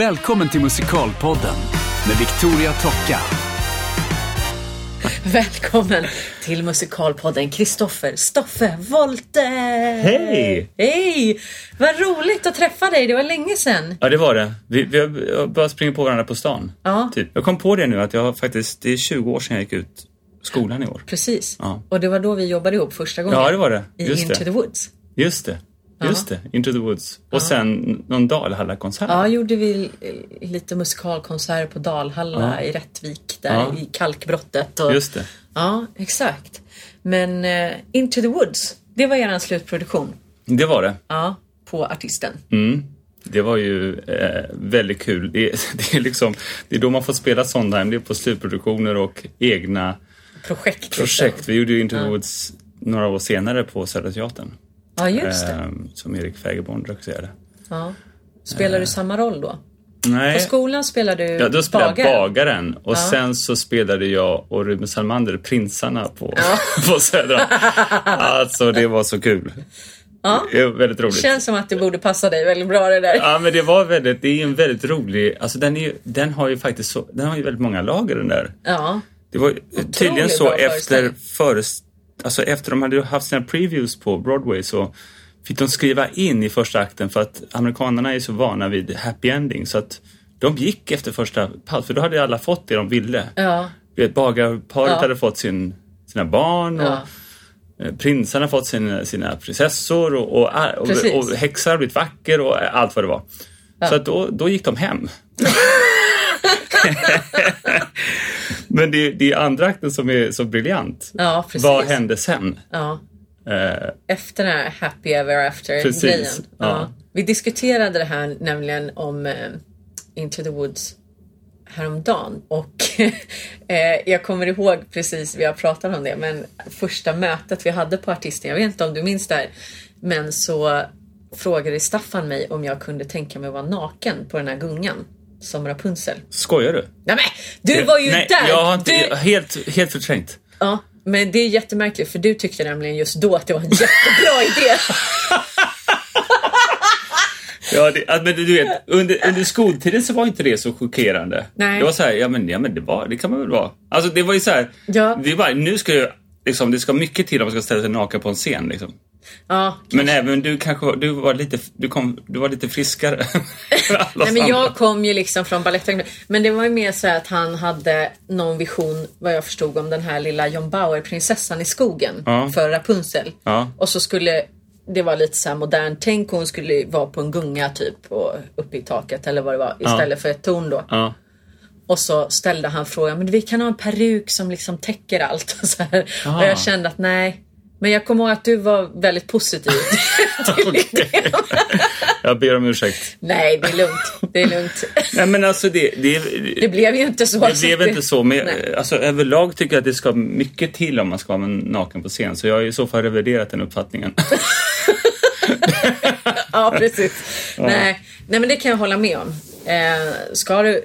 Välkommen till Musikalpodden med Victoria Tocka. Välkommen till Musikalpodden Kristoffer Stoffe Wolte! Hej! Hej! Vad roligt att träffa dig, det var länge sedan. Ja, det var det. Vi, vi har bara springa på varandra på stan. Ja. Typ. Jag kom på det nu att jag faktiskt, det är 20 år sedan jag gick ut skolan i år. Precis. Ja. Och det var då vi jobbade ihop första gången. Ja, det var det. I Just Into det. the Woods. Just det. Just det. Into the Woods. Och sen någon Dalhalla-konsert. Ja, gjorde vi lite musikalkonsert på Dalhalla i Rättvik, där i kalkbrottet. Och... Just det. Ja, exakt. Men eh, Into the Woods, det var er slutproduktion. Det var det. Ja, på artisten. Mm. Det var ju eh, väldigt kul. Det, är- det, är liksom, det är då man får spela Sondheim. Det är på slutproduktioner och egna Projekt. liksom. projekt. Vi gjorde ju Into the Woods några år senare på Södra Teatern. Ja, just det. Eh, som Erik Fägerborn regisserade. Ja. Spelar du samma roll då? Nej. På skolan spelar du Ja, då spelade jag bagare. bagaren och sen så spelade jag och Ruben Salmander prinsarna på, Ja. på Södra. Alltså det var så kul. Ja. Det var väldigt roligt. Känns som att det borde passa dig väldigt bra det där. Ja men det var väldigt, det är en väldigt rolig, alltså den, är, ju- den har ju faktiskt så, den har ju väldigt många lager den där. Ja. Det var tydligen så efter, föreställning. Alltså efter de hade haft sina previews på Broadway så fick de skriva in i första akten för att amerikanerna är så vana vid happy ending så att de gick efter första paus för då hade alla fått det de ville. Ja. Bagarparet Ja. hade fått sin, sina barn och Ja. eh, prinsarna fått sina, sina prinsessor och, och, och, Precis. och häxor har blivit vacker och allt vad det var. Så att då, då gick de hem. Men det, det är andra akten som är så briljant. Ja, precis. Vad hände sen? Ja. Eh, Efter den här happy ever after Precis, grejen. ja. Vi diskuterade det här nämligen om eh, Into the Woods häromdagen och eh, jag kommer ihåg precis, vi har pratat om det, men första mötet vi hade på artisten, jag vet inte om du minns det här, men så frågade Staffan mig om jag kunde tänka mig att vara naken på den här gungan som Rapunzel. skojar du? Nej men, du var ju Nej, där! jag har inte, du... helt, helt förträngt. Ja, men det är jättemärkligt för du tyckte nämligen just då att det var en jättebra idé. Ja, det, men du vet, under, under skoltiden så var inte det så chockerande. Nej. Det var så här, ja men, ja, men det, var, det kan man väl vara. Alltså det var ju så här, Ja. det bara, nu ska jag, liksom, det ska mycket till om man ska ställa sig naken på en scen. Liksom. Ja, Men även du kanske du var lite, du kom, du var lite friskare. Nej, men jag kom ju liksom från Balettakademin. Men det var ju mer så att han hade någon vision, vad jag förstod, om den här lilla John Bauer, prinsessan i skogen, Ja. för Rapunzel. Ja. Och så skulle det var lite så här modern tänk, hon skulle vara på en gunga typ och uppe i taket eller vad det var istället för ett torn då. Ja. Och så ställde han frågan, men vi kan ha en peruk som liksom täcker allt. Och, så här. Och jag kände att nej, men jag kommer ihåg att du var väldigt positiv. Jag ber om ursäkt. Nej, det är lugnt. Det är lugnt. Nej men alltså det, det, Det blev ju inte så. det så blev inte så. Men Nej. alltså, överlag tycker jag att det ska mycket till om man ska vara naken på scen. Så jag har i så fall reviderat den uppfattningen. Ja, precis. Nej. Nej, men det kan jag hålla med om. Eh, ska du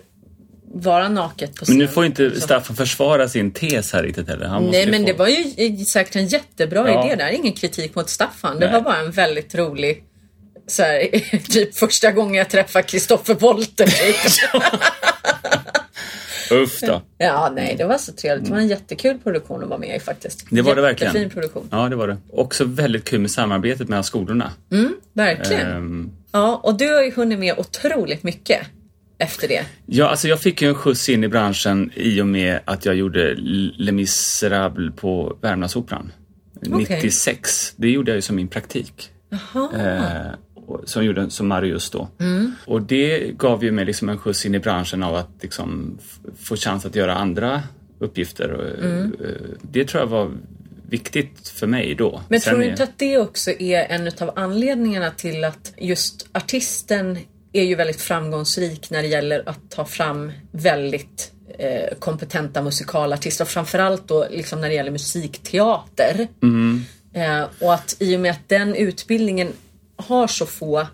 vara naket på Men scen? nu får inte så- Staffan försvara sin tes här riktigt heller. Han Nej, men få... det var ju säkert en jättebra Ja. idé där. Ingen kritik mot Staffan. Det Nej. var bara en väldigt rolig så här, typ första gången jag träffade Kristoffer Wolter. Typ. Uff då. ja, nej, det var så trevligt. Det var en jättekul produktion att vara med i faktiskt. Det var det verkligen. Jättefin produktion. Ja, det var det. Också väldigt kul med samarbetet mellan skolorna. Verkligen. Ehm, Ja, och du har ju hunnit med otroligt mycket efter det. ja, alltså jag fick ju en skjuts in i branschen i och med att jag gjorde Les Misérables på Värmlandsoperan. Okej. 96. Det gjorde jag ju som min praktik. Eh, som gjorde som Marius då. Och det gav ju mig liksom en skjuts in i branschen av att liksom få chans att göra andra uppgifter. Och, eh, Det tror jag var viktigt för mig då. Men Sen tror du inte att det också är en av anledningarna till att just artisten är ju väldigt framgångsrik när det gäller att ta fram väldigt eh, kompetenta musikalartister och framförallt då liksom när det gäller musikteater. Mm. Eh, och att i och med att den utbildningen har så få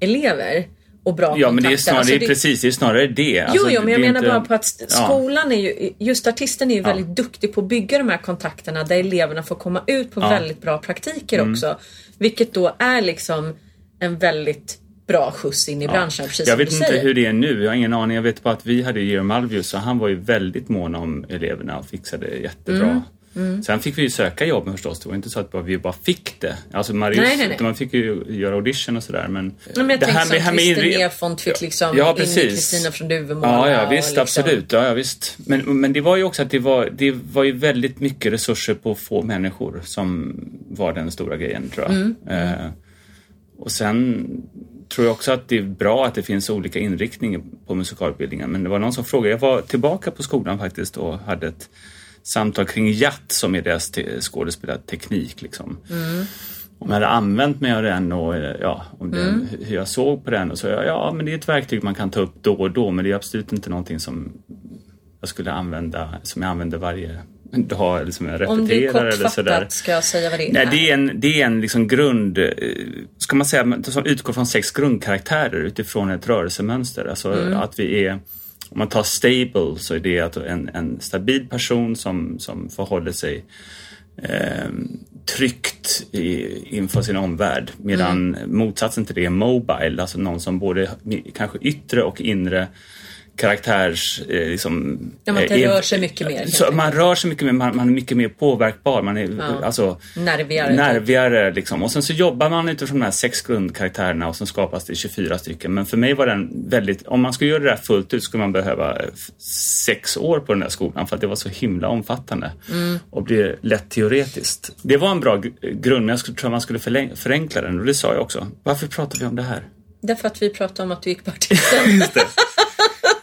elever och bra Ja, men det är snarare, Alltså, det är precis, det är snarare det. Alltså, jo, men jag menar inte- bara på att Ja. skolan är ju, just artisten är ju väldigt duktig på att bygga de här kontakterna där eleverna får komma ut på Ja. Mm. väldigt bra praktiker också. Vilket då är liksom en väldigt bra skjuts in i branschen. Precis jag som vet inte säger. hur det är nu, jag har ingen aning. Jag vet bara att vi hade Georg Malvius och han var ju väldigt mån om eleverna och fixade jättebra. Mm. Sen fick vi ju söka jobben förstås. Det var inte så att vi bara fick det. Alltså Marius, Nej, nej, nej. man fick ju göra audition och sådär. Men, men jag det här med, här som med Christer Nerfont fick liksom Ja, in. Kristina från Duvemåla. Ja, ja visst, liksom- absolut. Ja, ja, visst. Men, men det var ju också att det var, det var ju väldigt mycket resurser på få människor som var den stora grejen, tror jag. Mm. Eh, och sen tror jag också att det är bra att det finns olika inriktningar på musikalutbildningen. Men det var någon som frågade, jag var tillbaka på skolan faktiskt och hade ett samtal kring jatt som är deras te- skådespelarteknik. Liksom. Om jag hade använt mig av den och ja, om den, hur jag såg på den och så, ja, men det är ett verktyg man kan ta upp då och då men det är absolut inte någonting som jag skulle använda, som jag använder varje dag eller som jag Om du repeterar eller sådär. kortfattat ska säga vad det är. Nej, det är en, det är en liksom grund, eh, ska man säga, som utgår från sex grundkaraktärer utifrån ett rörelsemönster. Alltså att vi är, om man tar stable så är det att en, en stabil person som, som förhåller sig eh, tryggt i, inför sin omvärld. Medan motsatsen till det är mobile, alltså någon som både kanske yttre och inre karaktärs... Eh, liksom, Ja, man eh, rör är- sig mycket mer, Så man rör sig mycket mer, man, man är mycket mer påverkbar. Man är, Ja. alltså, Nervigare. typ. nervigare liksom. Och sen så jobbar man utifrån de här sex grundkaraktärerna och sen skapas det 24 stycken. Men för mig var den väldigt, om man skulle göra det där fullt ut skulle man behöva eh, sex år på den där skolan för att det var så himla omfattande Mm. och blir lätt teoretiskt. Det var en bra grund men jag skulle, tror man skulle förläng- förenkla den och det sa jag också. Varför pratar vi om det här? Därför att vi pratade om att du gick på artisten.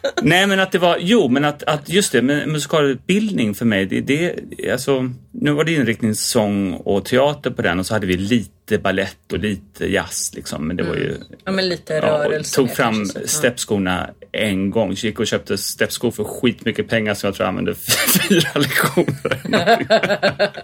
Nej men att det var, jo men att, att just det, men musikalutbildning för mig, det, det, alltså, nu var det inriktning sång och teater på den och så hade vi lite ballett och lite jazz liksom, men det var ju ja, men lite Ja, rörelse. tog fram steppskorna en gång. Gick och köpte steppskor för skitmycket pengar som jag tror jag använde fyra lektioner.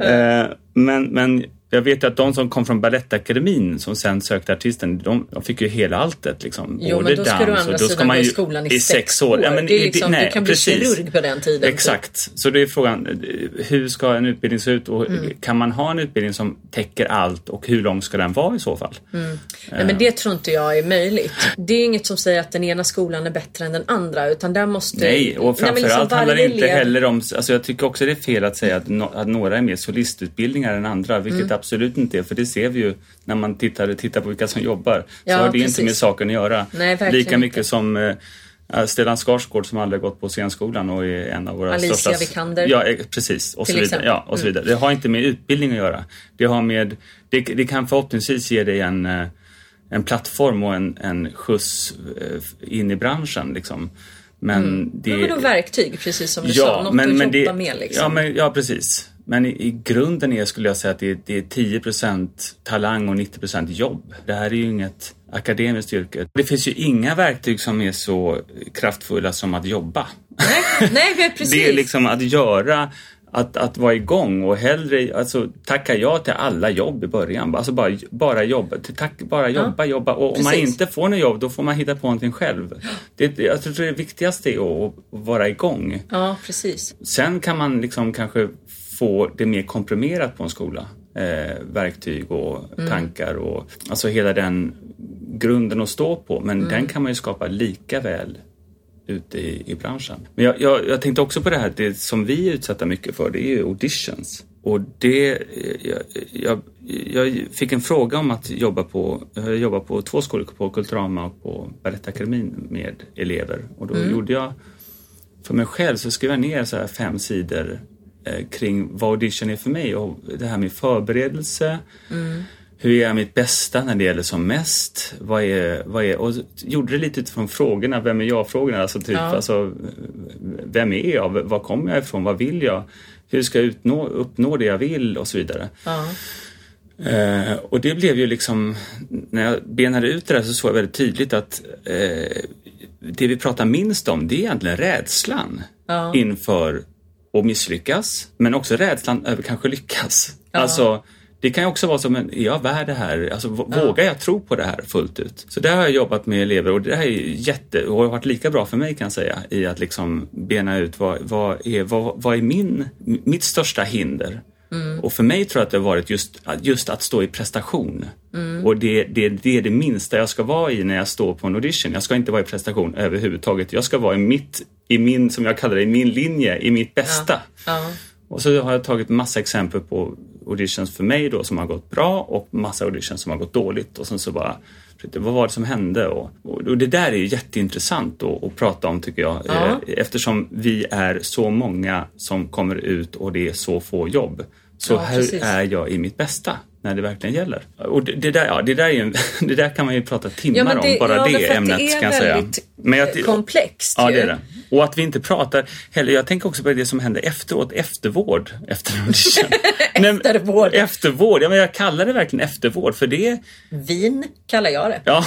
Eh, men, men jag vet ju att de som kom från Balettakademin som sen sökte artisten, de, de fick ju hela alltet. Liksom. Jo, Både men då ska du andra och då ska man ju skolan i, sex år. Ja, men det är liksom, nej, du kan bli precis. kirurg på den tiden. typ. Exakt. Så det är frågan, eh, hur ska en utbildning se ut och Mm. kan man ha en utbildning som täcker allt och hur lång ska den vara i så fall? Nej, men det tror inte jag är möjligt. Det är inget som säger att den ena skolan är bättre än den andra utan där måste... Nej, och Nej, men framförallt liksom handlar det inte elev- heller om... Alltså jag tycker också det är fel att säga att, no, att några är mer solistutbildningar än andra, vilket Mm. Absolut inte är, för det ser vi ju när man tittar, tittar på vilka som jobbar. Ja, så har det precis. inte med saken att göra. Nej, Lika mycket inte. som eh, Stellan Skarsgård som aldrig gått på scenskolan och är en av våra Alicia största... Vikander. Ja, eh, precis. Och så, vidare. exempel. Ja, och så vidare. Det har inte med utbildning att göra. Det har med... Det, det kan förhoppningsvis ge dig en, eh, en plattform och en, en skjuts eh, in i branschen. Liksom. Men det... Men vadå verktyg, precis som du sa? Något att jobba med liksom. Ja, men, ja, precis. Men i, i grunden är, skulle jag säga att det, är- det är 10 talang och 90% jobb. Det här är ju inget akademiskt yrke. Det finns ju inga verktyg som är så kraftfulla som att jobba. Nej, nej precis. Det är liksom att göra, att, att vara igång och hellre alltså, tacka ja till alla jobb i början. Alltså bara, bara jobba, tack, bara jobba, jobba. Och om man precis. inte får något jobb, då får man hitta på någonting själv. Det, jag tror det viktigaste är att, att vara igång. Ja, precis. Sen kan man liksom kanske få det mer komprimerat på en skola. Eh, verktyg och Mm. tankar och alltså hela den grunden att stå på. Men Mm. den kan man ju skapa lika väl ute i, i branschen. Men jag, jag, jag tänkte också på det här, det som vi är utsatta mycket för, det är ju auditions. Och det, jag, jag, jag fick en fråga om att jobba på, jag jobbar på två skolor, på Kulturama och på Balettakademin med elever. Och då gjorde jag för mig själv så skrev jag ner så här fem sidor eh, kring vad audition är för mig och det här med förberedelse. Hur är jag mitt bästa när det gäller som mest? Vad är, vad är, och gjorde det lite utifrån frågorna, vem är jag-frågorna? Alltså typ, Ja. alltså, vem är jag? Var kommer jag ifrån? Vad vill jag? Hur ska jag utnå, uppnå det jag vill? Och så vidare. Ja. Eh, och det blev ju liksom, när jag benade ut det där så såg jag väldigt tydligt att eh, det vi pratar minst om det är egentligen rädslan Ja. inför att misslyckas. Men också rädslan över kanske lyckas. Alltså, det kan ju också vara som en, är jag värd det här? Alltså, vågar jag tro på det här fullt ut? Så där har jag jobbat med elever och det här är jätte, och har varit lika bra för mig kan jag säga, i att liksom bena ut vad, vad, är, vad, vad är min, mitt största hinder? Och för mig tror jag att det har varit just, just att stå i prestation. Och det, det, det är det minsta jag ska vara i när jag står på en audition. Jag ska inte vara i prestation överhuvudtaget. Jag ska vara i mitt, i min, som jag kallar det, i min linje, i mitt bästa. Ja. Och så har jag tagit massa exempel på auditions för mig då som har gått bra och massa auditions som har gått dåligt. Och sen så bara, vad var det som hände? Och, och det där är ju jätteintressant att, att prata om tycker jag. Ja. Eh, Eftersom vi är så många som kommer ut och det är så få jobb. Så Ja, precis. är jag i mitt bästa när det verkligen gäller. Och det, det där, ja, det, där är ju, det där kan man ju prata timmar Ja, men det- om, bara ja, det att det ämnet är kan jag säga. väldigt jag- komplext Ja, ju. det är det. Och att vi inte pratar heller. Jag tänker också på det som händer efteråt, eftervård efter men- Eftervård. Eftervård, ja men jag kallar det verkligen eftervård för det, Vin kallar jag det. ja.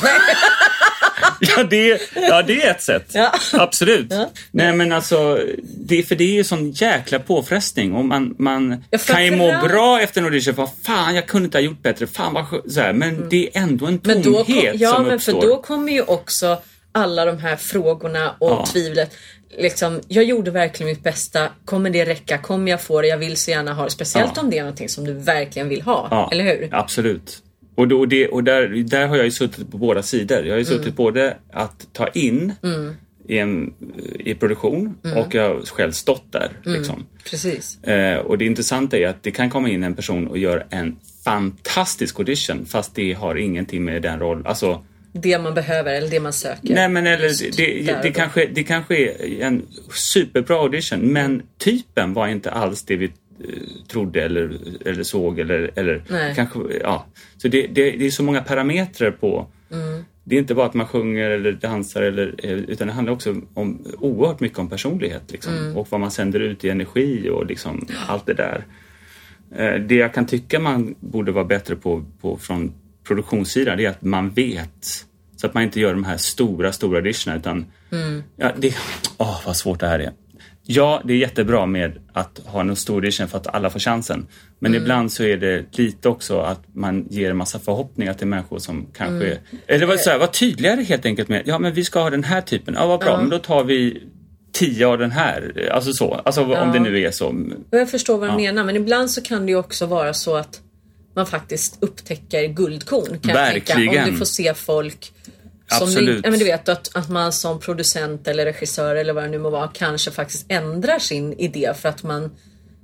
ja, det, ja, det är ett sätt. Ja. Absolut. Ja. Nej men alltså, det, för det är ju sån jäkla påfrestning och man, man Ja, kan ju må framförallt- bra efter en audition. För fan, jag kunde inte ha gjort bättre. Fan vad så här, Men det är ändå en Mm. Men tomhet då, kom, ja, som men uppstår. för då kommer ju också alla de här frågorna och Ja. tvivlet. Liksom, jag gjorde verkligen mitt bästa. Kommer det räcka? Kommer jag få det? Jag vill så gärna ha det. Speciellt om det är någonting som du verkligen vill ha. Eller hur? Absolut. Och, då, och, det, och där, där har jag ju suttit på båda sidor. Jag har ju Mm. suttit både att ta in i, en, i produktion Mm. och jag har själv stått där. Liksom. Precis. Eh, och det intressanta är att det kan komma in en person och göra en fantastisk audition fast det har ingenting med den roll, alltså Det man behöver eller det man söker. Nej men eller det, det, kanske, det kanske är en superbra audition men typen var inte alls det vi trodde eller, eller såg eller, eller Nej. kanske, ja. Så det, det, det är så många parametrar på Mm. det är inte bara att man sjunger eller dansar eller, eh, utan det handlar också om oerhört mycket om personlighet liksom, Mm. och vad man sänder ut i energi och liksom allt det där. Eh, Det jag kan tycka man borde vara bättre på, på från produktionssidan det är att man vet så att man inte gör de här stora, stora auditionerna utan ja, det, åh vad svårt det här är. Ja, det är jättebra med att ha en stor audition för att alla får chansen. Men ibland så är det lite också att man ger en massa förhoppningar till människor som kanske... Eller var, så här, var tydligare helt enkelt med, ja men vi ska ha den här typen, ja vad bra, men då tar vi tio av den här. Alltså så, alltså om det nu är så. Jag förstår vad du Ja. menar men ibland så kan det ju också vara så att man faktiskt upptäcker guldkorn. Kan Jag tänka, Verkligen. om du får se folk som Absolut. ja, men du vet att, att man som producent eller regissör eller vad det nu må vara kanske faktiskt ändrar sin idé för att man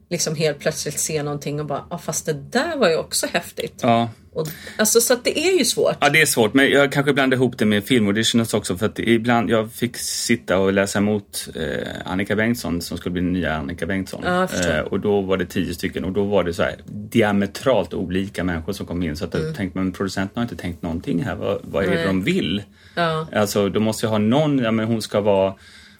liksom helt plötsligt ser någonting och bara, ah, fast det där var ju också häftigt. Ja. Och, alltså, så att det är ju svårt. Ja, det är svårt, men jag kanske blandar ihop det med filmauditions också för att ibland, jag fick sitta och läsa emot eh, Annika Bengtsson som skulle bli den nya Annika Bengtsson. Ja, eh, och då var det tio stycken och då var det så här diametralt olika människor som kom in så att jag tänkte, men producenten har inte tänkt någonting här, vad, vad är det Mm. Nej. de vill? Ja. Alltså, då måste jag ha någon, ja men hon ska vara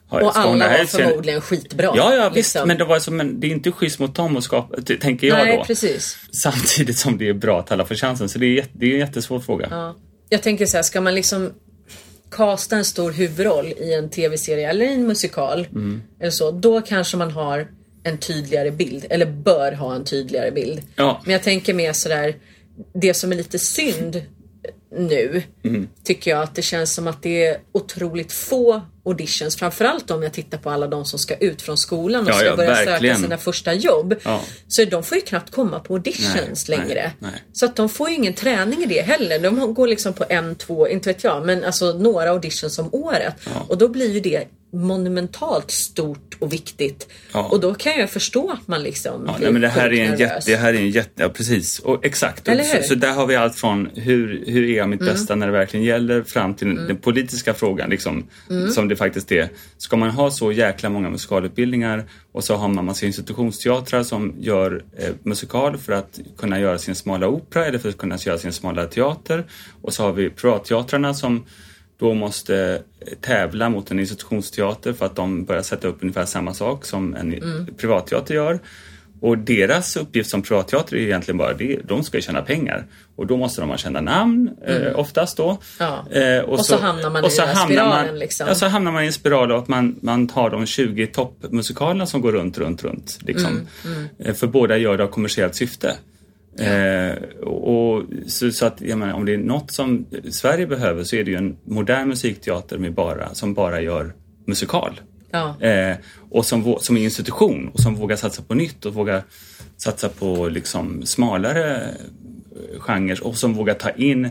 Och alla var förmodligen skitbra. Ja, ja visst, liksom. men det var som, men det är inte schysst mot dem att skapa, tänker jag Nej, då. precis. Samtidigt som det är bra att alla får chansen, så det är, det är en jättesvår fråga. Ja. Jag tänker så här, ska man liksom casta en stor huvudroll i en tv-serie eller i en musikal Mm. eller så, då kanske man har en tydligare bild eller bör ha en tydligare bild. Ja. Men jag tänker mer sådär, det som är lite synd nu Mm. tycker jag att det känns som att det är otroligt få auditions. Framförallt om jag tittar på alla de som ska ut från skolan och Ja, ska ja, börja verkligen. söka sina första jobb. Ja. Så de får ju knappt komma på auditions Nej, längre. nej, nej. Så att de får ju ingen träning i det heller. De går liksom på en, två, inte vet jag, men alltså några auditions om året. Och då blir ju det monumentalt stort och viktigt. Ja. Och då kan jag förstå att man liksom Ja, blir nej, det här är en jätte, det här är en jätte, ja precis, och exakt. Och? Mm. så, så där har vi allt från hur, hur är jag mitt bästa när det verkligen gäller fram till den politiska frågan liksom, Mm. som det faktiskt är. Ska man ha så jäkla många musikalutbildningar och så har man massa institutionsteatrar som gör eh, musikal för att kunna göra sin smala opera eller för att kunna göra sin smala teater och så har vi privatteatrarna som då måste eh, tävla mot en institutionsteater för att de börjar sätta upp ungefär samma sak som en Mm. privatteater gör. Och deras uppgift som privatteater är egentligen bara det, de ska ju tjäna pengar. Och då måste de ha kända namn, eh, oftast då. Mm. Ja. Eh, Och så hamnar man i den här spiralen, man, liksom. Ja, så hamnar man i en spiral och att man, man tar de 20 toppmusikalerna som går runt, runt, runt. Liksom. Mm, Eh, För båda gör det av kommersiellt syfte. Eh, och, så, så att, jag menar, om det är något som Sverige behöver så är det ju en modern musikteater med bara, som bara gör musikal. Ja. Eh, och som, som är institution och som vågar satsa på nytt och vågar satsa på liksom smalare eh, genrer och som vågar ta in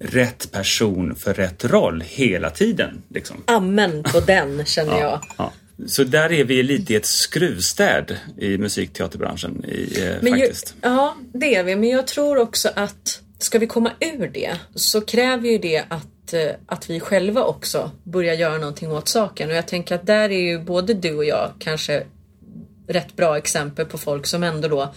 rätt person för rätt roll hela tiden. Liksom. Amen på den känner jag. Ja. Så där är vi lite i ett skruvstäd i musikteaterbranschen i, eh, Men ju, faktiskt. ja, det är vi. Men jag tror också att ska vi komma ur det så kräver ju det att, Eh, att vi själva också börjar göra någonting åt saken. Och jag tänker att där är ju både du och jag kanske rätt bra exempel på folk som ändå då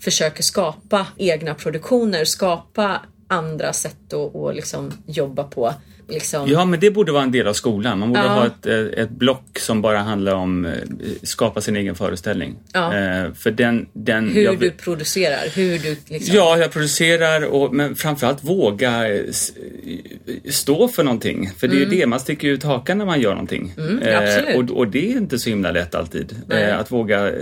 försöker skapa egna produktioner, skapa andra sätt att, att liksom jobba på. Liksom. Ja, men det borde vara en del av skolan. Man borde Ja. ha ett, eh, ett block som bara handlar om eh, skapa sin egen föreställning. Ja. Eh, För den... den hur jag, du producerar, hur du liksom... Ja, jag producerar och, men framförallt våga stå för någonting. För det är ju det, man sticker ut hakan när man gör någonting. Mm. och, och det är inte så himla lätt alltid. Eh, att våga,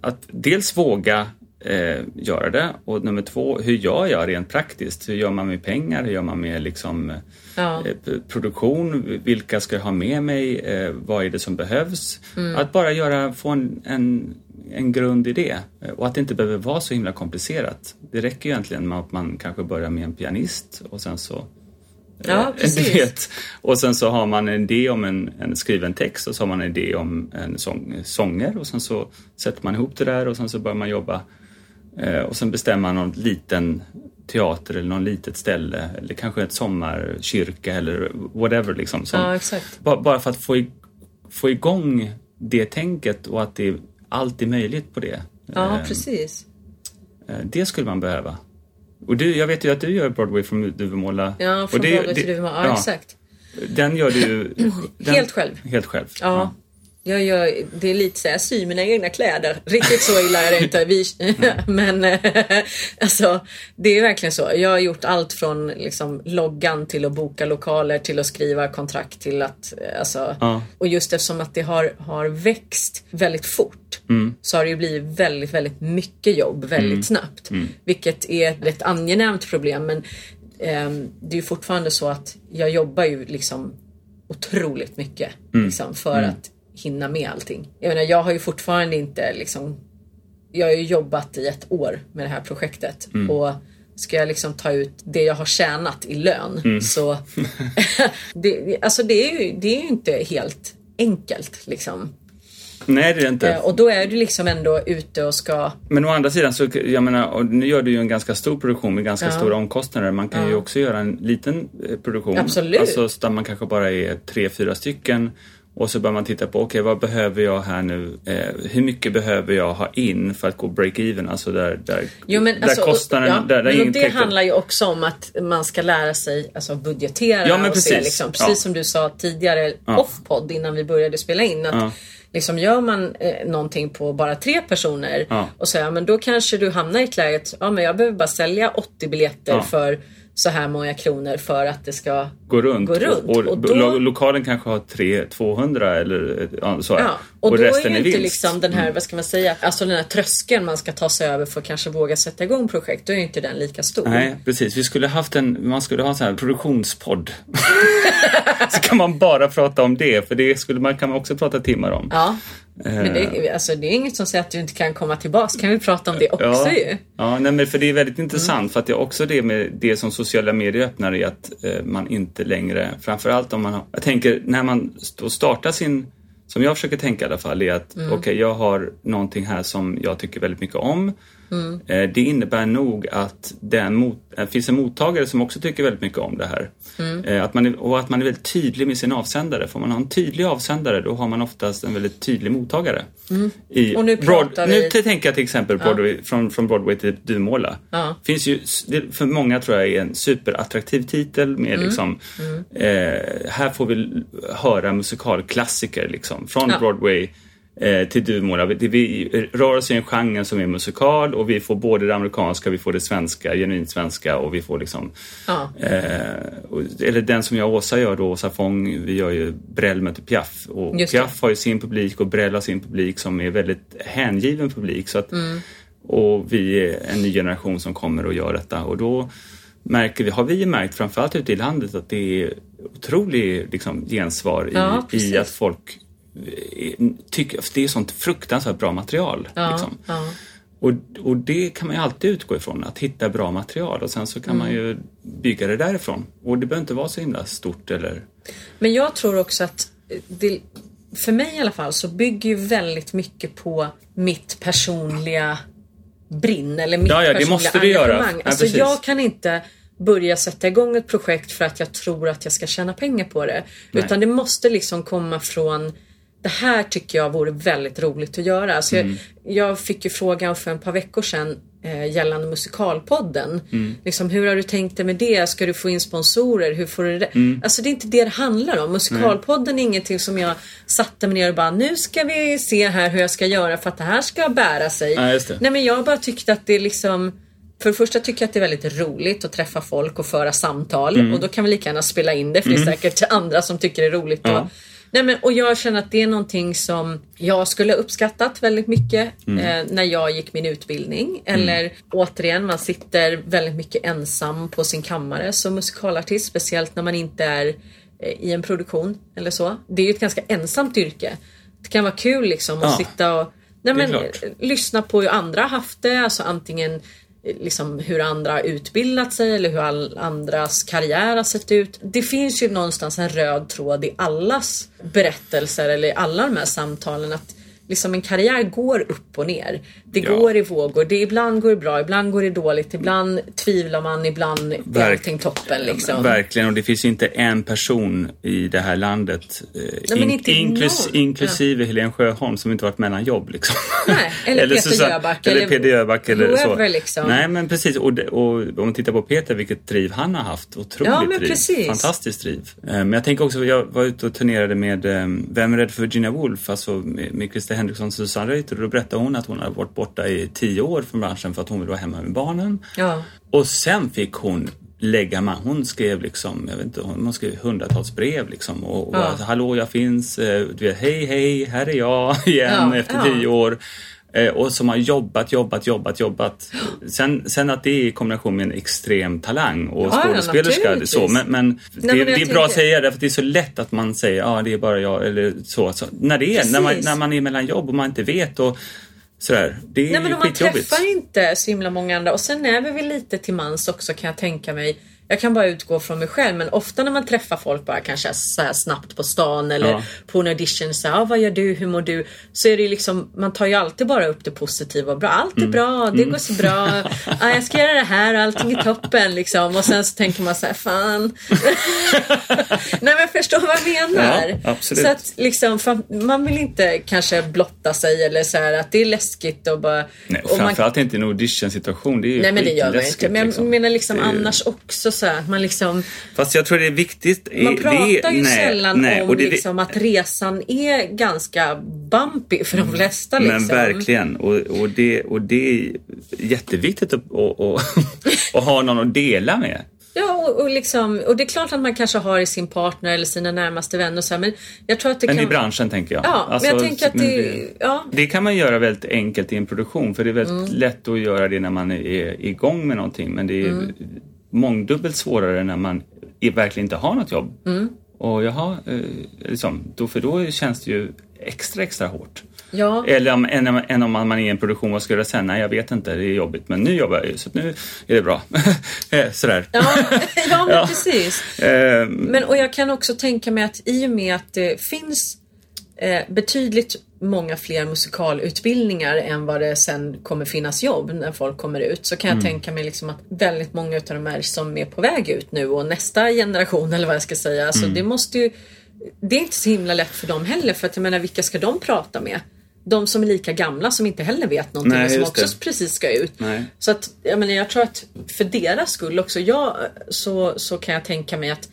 att dels våga eh, göra det och nummer två, hur gör jag rent praktiskt? Hur gör man med pengar? Hur gör man med liksom, eh, Ja. eh, produktion? Vilka ska jag ha med mig? Eh, vad är det som behövs? Mm. Att bara göra, få en, en, en grund i det Eh, och att det inte behöver vara så himla komplicerat. Det räcker ju egentligen med att man kanske börjar med en pianist och sen så Ja, Eh, precis. Du vet. Och sen så har man en idé om en, en skriven text och så har man en idé om en sång, sånger och sen så sätter man ihop det där och sen så börjar man jobba. Eh, och sen bestämmer man någon liten teater eller någon litet ställe eller kanske ett sommarkyrka eller whatever liksom. Som, Ja, Bara för att få, i, få igång det tänket och att det allt är möjligt på det. Ja, Eh, precis. eh, Det skulle man behöva. Och du, jag vet ju att du gör Broadway från Duvemåla. Ja, från och det- Broadway till Duvemåla. Ja, exakt. Den gör du ju... Den, Helt själv. Helt själv. Ja. Jag gör, det är lite så här, jag syr mina egna kläder. Riktigt så illa är det inte. Vi, men eh, alltså, det är verkligen så. Jag har gjort allt från liksom, loggan till att boka lokaler till att skriva kontrakt till att eh, alltså, Ja. och just eftersom att det har, har växt väldigt fort så har det ju blivit väldigt, väldigt mycket jobb väldigt snabbt. Vilket är ett angenämt problem men ehm, det är ju fortfarande så att jag jobbar ju liksom otroligt mycket liksom, för att hinna med allting. Jag menar, jag har ju fortfarande inte liksom jag har ju jobbat i ett år med det här projektet och ska jag liksom ta ut det jag har tjänat i lön så det, alltså det är, ju, det är ju inte helt enkelt liksom. Nej, det är det inte. Eh, Och då är du liksom ändå ute och ska Men å andra sidan så, jag menar, nu gör du ju en ganska stor produktion med ganska Ja. stora omkostnader. Man kan ju också göra en liten eh, produktion. Absolut. Alltså där man kanske bara är tre, fyra stycken. Och så börjar man titta på, okej vad behöver jag här nu? Eh, hur mycket behöver jag ha in för att gå break-even? Alltså där, där, Jo, men där alltså, kostnaden, ja, där, där men det handlar ju också om att man ska lära sig alltså, budgetera Ja, men och se precis. liksom, precis Ja. som du sa tidigare Ja. off-podd innan vi började spela in. Att, Ja. Liksom gör man eh, någonting på bara tre personer och så, ja, men då kanske du hamnar i ett läge att ja, men jag behöver bara sälja 80 biljetter för så här många kronor för att det ska gå runt. Gå runt. Och, Och då- lo- lokalen kanske har tre, 200 eller ja, så. Ja, och, då resten är ju inte vinst. liksom den här, vad ska man säga, alltså den här tröskeln man ska ta sig över för att kanske våga sätta igång projekt, då är inte den lika stor. Nej, precis. Vi skulle haft en, man skulle ha en sån här produktionspodd. så kan man bara prata om det, för det skulle man, kan man också prata timmar om. Ja. Men Eh. det, alltså, det är inget som säger att du inte kan komma tillbaks. Kan vi prata om det också Ja, ju? ja nej, men för det är väldigt Mm. intressant för att det är också det med det som sociala medier öppnar är att eh, man inte längre, framförallt om man har, jag tänker när man startar sin, som jag försöker tänka i alla fall, är att Mm. okej jag har någonting här som jag tycker väldigt mycket om. Mm. Eh, det innebär nog att mot, det finns en mottagare som också tycker väldigt mycket om det här. Mm. Eh, att man är, och att man är väldigt tydlig med sin avsändare. Får man ha en tydlig avsändare då har man oftast en väldigt tydlig mottagare. I Mm. Och nu Broad, pratar vi- Nu tänker jag till exempel Broadway, från, från Broadway till Duvemåla. Ja. Finns ju, för många tror jag är en superattraktiv titel med Mm. liksom, Eh, här får vi höra musikalklassiker liksom, från Ja. Broadway eh, till Duvemåla. Vi, rör oss i en genre som är musikal och vi får både det amerikanska, vi får det svenska, genuint svenska och vi får liksom Ja. Eh, eller den som jag och Åsa gör då, Åsa Fång, vi gör ju Brell möter Piaf. Och. Piaf har ju sin publik och Brell har sin publik som är väldigt hängiven publik. Så att, Mm. Och vi är en ny generation som kommer och gör detta. Och då märker vi, har vi märkt, framförallt ute i landet, att det är otroligt liksom, gensvar i, Ja, i att folk eh, tycker, det är sånt fruktansvärt bra material. Ja, Liksom. ja. Och, och det kan man ju alltid utgå ifrån, att hitta bra material och sen så kan man ju bygga det därifrån. Och det behöver inte vara så himla stort eller... Men jag tror också att det, för mig i alla fall så bygger ju väldigt mycket på mitt personliga brinn eller mitt Ja, ja, personliga måste engagemang. Ja, alltså precis. jag kan inte börja sätta igång ett projekt för att jag tror att jag ska tjäna pengar på det. Nej. Utan det måste liksom komma från det här tycker jag vore väldigt roligt att göra. Alltså Mm. jag, jag fick ju frågan för ett par veckor sedan eh, gällande musikalpodden. Mm. Liksom, hur har du tänkt dig med det? Ska du få in sponsorer? Hur får du det? Mm. Alltså det är inte det det handlar om. Musikalpodden är ingenting som jag satte mig ner och bara nu ska vi se här hur jag ska göra för att det här ska bära sig. Ja. Nej men jag bara tyckte att det liksom för det första tycker jag att det är väldigt roligt att träffa folk och föra samtal Mm. och då kan vi lika gärna spela in det för det är säkert andra som tycker det är roligt. Då. Nej, men, och jag känner att det är någonting som jag skulle ha uppskattat väldigt mycket Mm. eh, när jag gick min utbildning. Eller återigen, man sitter väldigt mycket ensam på sin kammare som musikalartist. Speciellt när man inte är eh, i en produktion eller så. Det är ju ett ganska ensamt yrke. Det kan vara kul liksom att Ja, sitta och nej, men, eh, lyssna på hur andra haft det. Alltså antingen liksom hur andra har utbildat sig eller hur all andras karriär har sett ut. Det finns ju någonstans en röd tråd i allas berättelser eller i alla de här samtalen att liksom en karriär går upp och ner. Det Ja. går i vågor. Det ibland går det bra, ibland går det dåligt, ibland tvivlar man, ibland är allting toppen liksom. Verkligen, och det finns inte en person i det här landet, eh, men in, inklus, inklusive Helene Sjöholm, som inte varit mellan jobb. Liksom. Nej, eller Peter Susanne- Jöback, Eller eller Peter Jöback eller så. liksom. Nej, men precis. Och, och om man tittar på Peter, vilket driv han har haft. Otroligt Ja, men driv. precis. Fantastiskt driv. Eh, Men jag tänker också, jag var ute och turnerade med eh, Vem är rädd för Virginia Woolf? Alltså med Christer Henriksson Susanne Reuter. Och då berättade hon att hon hade varit borta i tio år från branschen för att hon ville vara hemma med barnen. Ja. Och sen fick hon lägga man. Hon skrev liksom, jag vet inte, hon skrev hundratals brev liksom. Och, och Ja. alltså, hallå jag finns, eh, du vet, hej hej, här är jag igen Ja, efter ja. tio år. Eh, Och som har jobbat, jobbat, jobbat, jobbat. Sen, sen att det är i kombination med en extrem talang och Ja, ja, skådespelerska. naturligtvis. så, men men det, men det är bra att säga det, för det är så lätt att man säger ja det är bara jag eller så. så när det är, när man, när man är mellan jobb och man inte vet och sådär. Det är Nej men man träffar inte så himla många andra och sen är vi väl lite till mans också kan jag tänka mig. Jag kan bara utgå från mig själv men ofta när man träffar folk bara kanske så här snabbt på stan eller Ja. på en audition så här, ah, vad gör du, hur mår du? Så är det liksom, man tar ju alltid bara upp det positiva och bra. Allt Mm. är bra, det går så bra. ah, jag ska göra det här, allting är toppen liksom. Och sen så tänker man så här, fan. Nej men förstår vad jag menar. Ja. Så att liksom, man vill inte kanske blotta sig eller så här att det är läskigt och bara... Nej, och och man, framförallt inte i en audition-situation. Det är ju nej men det gör man inte. Men jag liksom. menar liksom ju- annars också så här att man liksom... Fast jag tror det är viktigt. Man det pratar ju nej, sällan nej, om och det, liksom att resan är ganska bumpy för de flesta. Liksom. Men verkligen. Och, och, det, och det är jätteviktigt att, att, att, att ha någon att dela med. Ja, och, och, liksom, och det är klart att man kanske har i sin partner eller sina närmaste vänner och så här, men jag tror att det Men kan... i branschen tänker jag. Ja, men jag tänker att men det... Ja, det kan man göra väldigt enkelt i en produktion för det är väldigt Mm. lätt att göra det när man är igång med någonting men det är Mm. Mångdubbelt svårare när man verkligen inte har något jobb. Mm. Och jaha, eh, liksom, då, för då känns det ju extra, extra hårt. ja. Eller om, än, än om man är i en produktion, vad ska jag göra sen? Nej, jag vet inte, det är jobbigt. Men nu jobbar jag ju, så nu är det bra. Eh, Sådär. Ja, ja men Ja. precis. Eh, Men och jag kan också tänka mig att i och med att det finns eh, betydligt många fler musikalutbildningar än vad det sen kommer finnas jobb när folk kommer ut så kan jag tänka mig liksom att väldigt många utav de här som är på väg ut nu och nästa generation eller vad jag ska säga. Alltså det måste ju Det är inte så himla lätt för dem heller för att jag menar vilka ska de prata med? De som är lika gamla som inte heller vet någonting Nej, och som också det. precis ska ut. Nej. Så att jag menar jag tror att för deras skull också jag, så, så kan jag tänka mig att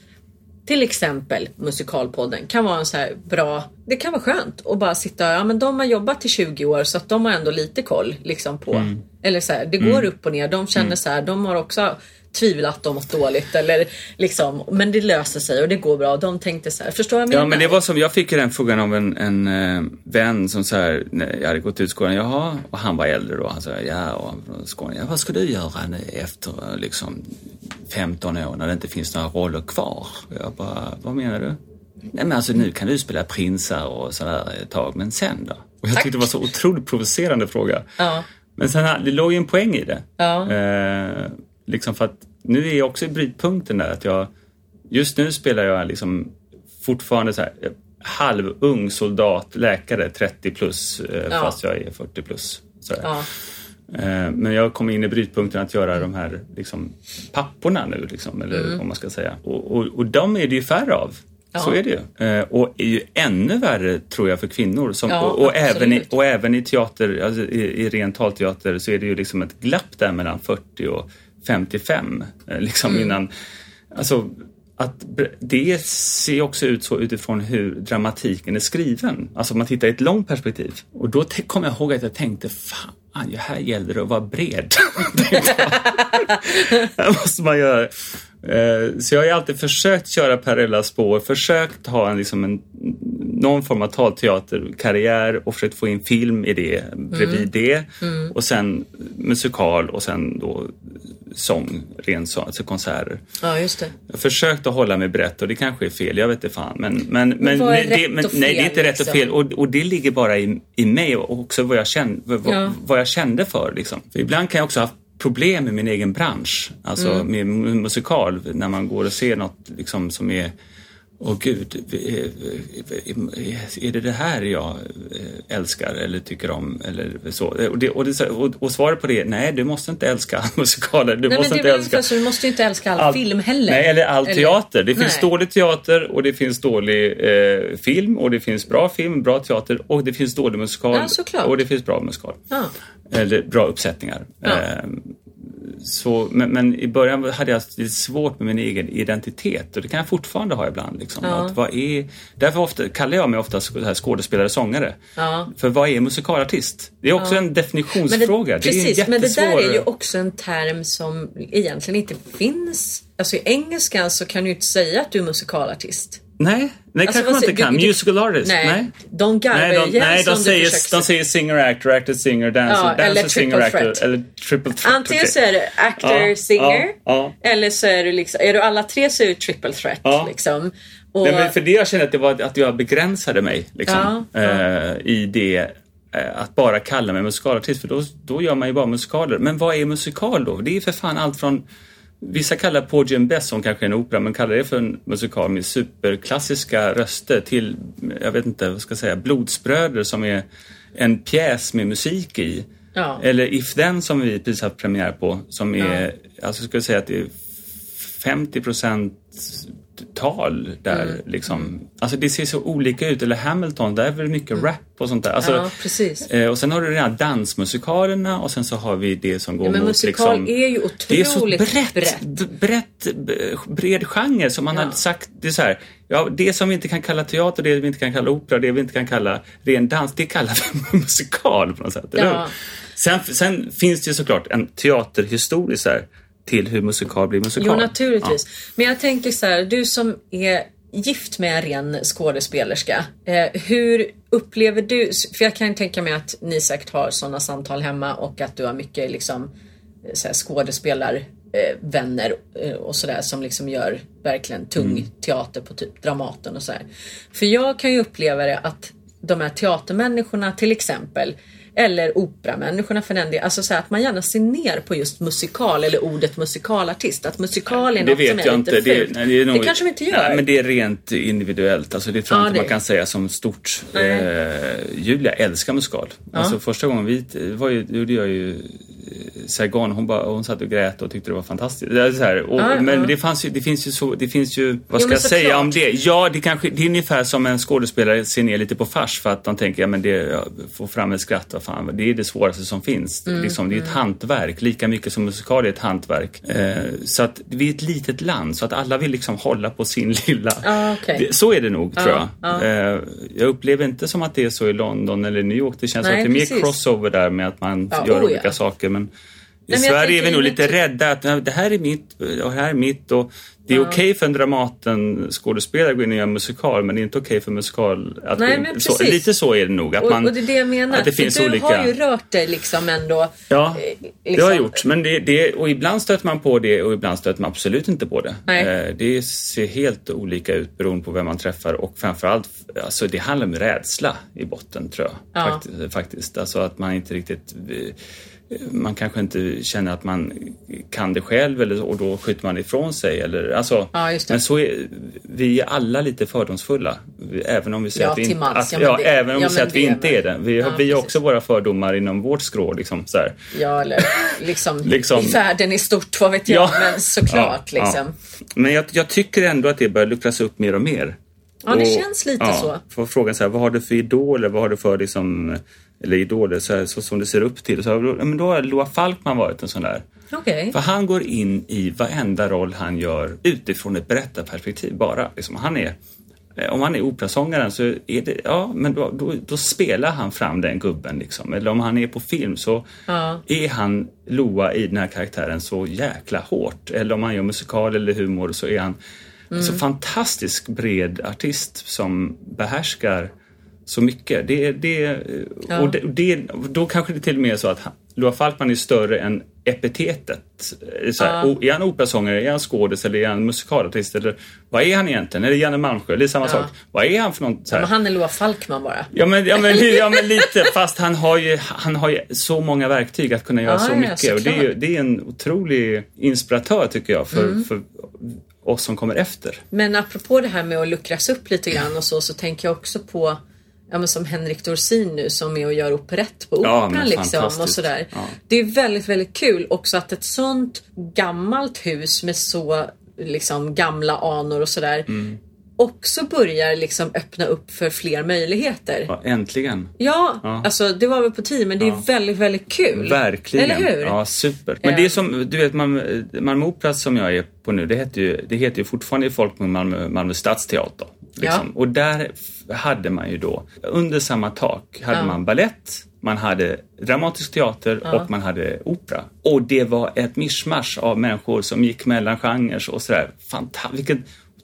till exempel Musikalpodden kan vara en så här bra, det kan vara skönt att bara sitta, ja men de har jobbat i 20 år så att de har ändå lite koll liksom på, Mm. eller så här, det går upp och ner, de känner så här, de har också tvivlat och mått dåligt eller liksom, men det löser sig och det går bra. De tänkte så här, förstår jag jag Ja, menar? men det var som, jag fick ju den frågan av en, en eh, vän som så här, när jag hade gått ut skolan, jaha, och han var äldre då, han sa, ja, och Skåne, ja, vad ska du göra nu efter liksom 15 år när det inte finns några roller kvar? Jag bara, vad menar du? Nej men alltså nu kan du spela prinsar och sådär ett tag, men sen då? Och jag Tack. tyckte det var så otroligt provocerande fråga. Ja. Men sen, det låg ju en poäng i det. Ja. Eh, liksom för att nu är jag också i brytpunkten där att jag Just nu spelar jag liksom fortfarande så här halvung soldat, läkare, 30 plus eh, Ja. fast jag är 40 plus. Så. Ja. Eh, Men jag kom in i brytpunkten att göra de här liksom, papporna nu, liksom, eller Mm. vad man ska säga. Och, och, och de är det ju färre av. Så Ja. är det ju. Eh, och är ju ännu värre tror jag för kvinnor. Som, Ja, och, och, även i, och även i teater, alltså i, i ren talteater så är det ju liksom ett glapp där mellan 40 och 55. eh, Liksom Mm. innan, alltså att det ser också ut så utifrån hur dramatiken är skriven. Alltså om man tittar i ett långt perspektiv. Och då kommer jag ihåg att jag tänkte, fan, det här gäller det att vara bred. Det måste man göra. Eh, Så jag har ju alltid försökt köra parallella spår, försökt ha en, liksom en, någon form av talteaterkarriär och försökt få in film i det bredvid det. Och sen musikal och sen då sång, ren sång, alltså konserter. ja, just det. Jag har försökt att hålla mig brett och det kanske är fel, jag vet inte fan. Men, men, men, är det, men och nej, det är fel, inte rätt och liksom? fel. Och, och det ligger bara i, i mig och också vad jag, kände, vad, Ja. vad jag kände för. Liksom. för ibland kan jag också ha problem med min egen bransch, alltså Mm. med mu- musikal, när man går och ser något liksom, som är Åh gud, är- det det här jag eh, älskar eller tycker om? Eller så. Och, det, och, det, och, och svaret på det är nej, du måste inte älska musikaler. Du Nej, måste men det inte älska så, du måste inte älska all, all- film heller. Nej, eller all teater. Det finns Nej. dålig teater och det finns dålig eh, film och det finns bra film, bra teater och det finns dålig musikal Ja, och det finns bra musikal. Ja. Eller bra uppsättningar. Ja. Eh, så, men, men i början hade jag lite svårt med min egen identitet och det kan jag fortfarande ha ibland. Liksom. Ja. Att vad är, därför ofta, kallar jag mig ofta skådespelare, sångare. Ja. För vad är musikalartist? Det är också en Men det, definitionsfråga. det precis, en men det där är jättesvår- ju också en term som egentligen inte finns. Alltså i engelskan så kan du inte säga att du är musikalartist. Nej, nej Alltså, kanske man inte kan. du- du- Musical artist? Nej, nej. de garvar Nej, de, nej, de, säger, försöker de säger singer, actor, actor, singer, dancer, Ja, dancer, eller singer, actor. threat. Eller triple threat. Antingen okej. så är du actor, Ja, singer. ja, Eller så är du liksom, är du alla tre så är du triple threat. Liksom. Och, Nej, men för det jag kände att det var att jag begränsade mig liksom, eh, i det eh, att bara kalla mig musikalartist för då, då gör man ju bara musikaler. Men vad är musikal då? Det är för fan allt från Vissa kallar Porgy and Bess, som kanske är en opera, men kallar det för en musikal med superklassiska röster till, jag vet inte vad ska jag säga, Blodsbröder som är en pjäs med musik i. Ja. Eller If Then som vi precis haft premiär på, som är, alltså jag skulle säga att det är 50 procent tal där Mm. liksom. Alltså det ser så olika ut. Eller Hamilton, där är väl mycket rap och sånt där. Alltså, Mm. Ja, precis. eh, och sen har du de här dansmusikalerna och sen så har vi det som går Ja, men mot musikal liksom, är ju det är så otroligt brett, brett. brett, bred genre som man Ja. hade sagt. Det är så här, ja, det som vi inte kan kalla teater, det vi inte kan kalla opera, det vi inte kan kalla ren dans, det kallar vi musikal på något sätt. Ja. Sen, sen finns det ju såklart en teaterhistoria så här, till hur musikal blir musikal. Jo, naturligtvis. Men jag tänker så här, du som är gift med en ren skådespelerska. Eh, hur upplever du, för jag kan tänka mig att ni säkert har sådana samtal hemma och att du har mycket liksom eh, så här, skådespelarvänner eh, vänner, eh, och sådär som liksom gör verkligen tung Mm. teater på typ Dramaten och sådär. För jag kan ju uppleva det att de här teatermänniskorna till exempel eller operamänniskorna för den delen. Alltså så att man gärna ser ner på just musikal eller ordet musikalartist. Att musikal är Det något vet som är jag lite inte. Det, fult. nej, det, nog, det kanske vi inte gör. Nej, men det är rent individuellt. Alltså, det tror jag Ja, inte man det- kan säga som stort. Eh, Julia älskar musikal. Alltså, första gången vi det var ju, gjorde jag ju Saigon. Hon, bara, hon satt och grät och tyckte det var fantastiskt. Det är så här, och, Ja, men ja. det, fanns ju, det finns ju så, det finns ju, vad ska men jag säga såklart. om det? Ja, det, kanske, det är ungefär som en skådespelare ser ner lite på fars för att de tänker, ja men det, få fram ett skratt, vad fan, det är det svåraste som finns. Mm, liksom, det är ett hantverk, lika mycket som musikal är ett hantverk. Eh, så att vi är ett litet land, så att alla vill liksom hålla på sin lilla... Ja, okej. det, så är det nog, tror jag. ja. Eh, jag upplever inte som att det är så i London eller New York. Det känns Nej, som att det är precis. mer crossover där med att man gör oh, olika ja. saker. Men i jag Sverige är vi nog lite mitt- rädda att "Nej, det här är mitt och det här är mitt. Och det är okej för en Dramaten-skådespelare att gå in och göra musikal men det är inte okej för musikal att Nej, gå in. men så. Lite så är det nog. Att Och, man, och det är det jag menar. att det finns du olika... har ju rört dig liksom ändå. Ja, eh, det liksom- har jag gjort. Men det, det, och ibland stöter man på det och ibland stöter man absolut inte på det. Nej. Eh, Det ser helt olika ut beroende på vem man träffar och framförallt, alltså det handlar om rädsla i botten tror jag. Ja. Faktiskt, faktiskt. Alltså att man inte riktigt... man kanske inte känner att man kan det själv eller, och då skjuter man ifrån sig. Eller, alltså, Ja. Men så är, vi är alla lite fördomsfulla. Även om vi säger Ja, att vi inte, mans. att, Ja, ja, men det- även om ja, vi säger men att vi det är inte är väl- det. Vi, vi har också våra fördomar inom vårt skrå. Liksom, så här. Ja, eller liksom, Liksom- i världen i stort, vad vet jag. Ja. Men såklart liksom. Men jag, jag tycker ändå att det börjar luckras upp mer och mer. Ja, det känns lite så. Får frågan så här, vad har du för idoler? Vad har du för liksom, eller idoler så, här, så som du ser upp till? Så, här, ja, men då har Loa Falkman varit en sån där. Okej. För han går in i varenda roll han gör utifrån ett berättarperspektiv bara. Liksom, han är, eh, om han är operasångaren så är det, ja, men då, då, då spelar han fram den gubben. Liksom. Eller om han är på film så Ja. är han Loa i den här karaktären så jäkla hårt. Eller om han gör musikal eller humor så är han så fantastisk bred artist som behärskar så mycket. Det, det, Ja. och det, det, då kanske det till och med är så att Loa Falkman är större än epitetet. Så här, Ja. Är han operasångare, är han skådis eller är han musikalartist? Eller, vad är han egentligen? Är det Janne Malmsjö? Det är samma Ja. sak. Vad är han för något? Så här? Men han är Loa Falkman bara. Ja men, ja, men, ja men lite, fast han har, ju, han har ju så många verktyg att kunna göra så mycket. Och det, är det är en otrolig inspiratör tycker jag för, Mm. för oss som kommer efter. Men apropå det här med att luckras upp lite grann och så, så tänker jag också på Ja, men som Henrik Dorsin nu som är och gör operett på Ja, Operan men liksom och sådär. Ja. Det är väldigt, väldigt kul också att ett sånt gammalt hus med så liksom gamla anor och sådär Mm. Också börjar liksom öppna upp för fler möjligheter. Ja, äntligen. Ja, Ja. alltså det var väl på tiden men det är Ja. väldigt, väldigt kul. Verkligen. Eller hur? Ja, super. Men Ja. det är som, du vet, Malmö, Malmö som jag är på nu, det heter ju, det heter ju fortfarande Folk med Malmö, Malmö Stadsteater. Liksom. Och där hade man ju då, under samma tak, hade Ja. man ballett, man hade dramatisk teater Ja. och man hade opera. Och det var ett mischmasch av människor som gick mellan genrer och sådär. Fanta-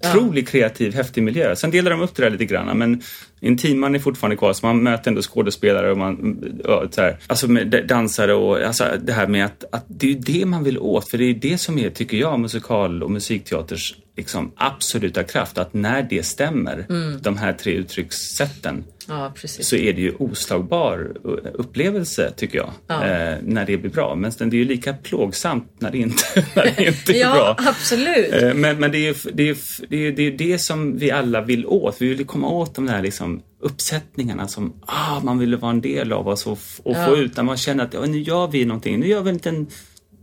otroligt ja. kreativ, häftig miljö. Sen delar de upp det där lite grann, men intiman är fortfarande kvar, så man möter ändå skådespelare och man, ja, så här, alltså med dansare och alltså det här med att, att det är ju det man vill åt, för det är det som är, tycker jag, musikal och musikteaters liksom absoluta kraft, att när det stämmer, de här tre uttryckssätten, Ja, så är det ju oslagbar upplevelse tycker jag, Ja. eh, när det blir bra. Men det är ju lika plågsamt när det inte, när det inte är Ja, bra. absolut. Eh, Men, men det, är ju, det, är, det, är, det är ju det som vi alla vill åt. Vi vill komma åt de där liksom uppsättningarna som ah, man vill vara en del av oss och, och Ja. få ut när man känner att ja, nu gör vi någonting. Nu gör vi en liten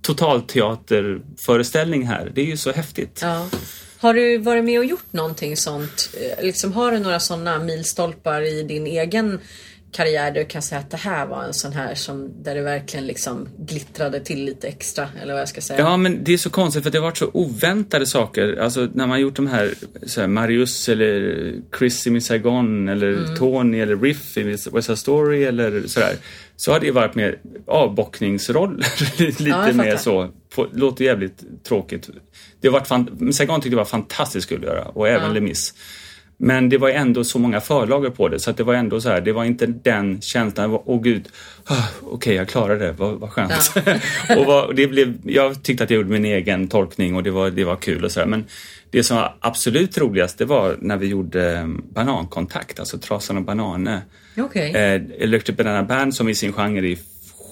totalteaterföreställning här. Det är ju så häftigt. Ja. Har du varit med och gjort någonting sånt? Eh, liksom, har du några sådana milstolpar i din egen karriär du kan säga att det här var en sån här som där det verkligen liksom glittrade till lite extra eller vad jag ska säga? Ja, men det är så konstigt för det har varit så oväntade saker. Alltså när man gjort de här, så här Marius eller Chris i Miss Saigon eller Tony eller Riff i West Side Story eller sådär. Så har det varit mer avbockningsroller. lite Ja, mer så. På, låter jävligt tråkigt. Det har varit fan, Saigon tyckte det var fantastiskt kul att göra och även Ja. Les Mis. Men det var ändå så många förlagor på det så att det var ändå så här, det var inte den känslan, åh oh, gud, ah, okej jag klarade det, vad, vad skönt. och vad, det blev, jag tyckte att jag gjorde min egen tolkning och det var, det var kul och sådär. Men det som var absolut roligast det var när vi gjorde eh, Banankontakt, alltså Trasan och Banane. Okej. Eh, Electric Banana Band som i sin genre är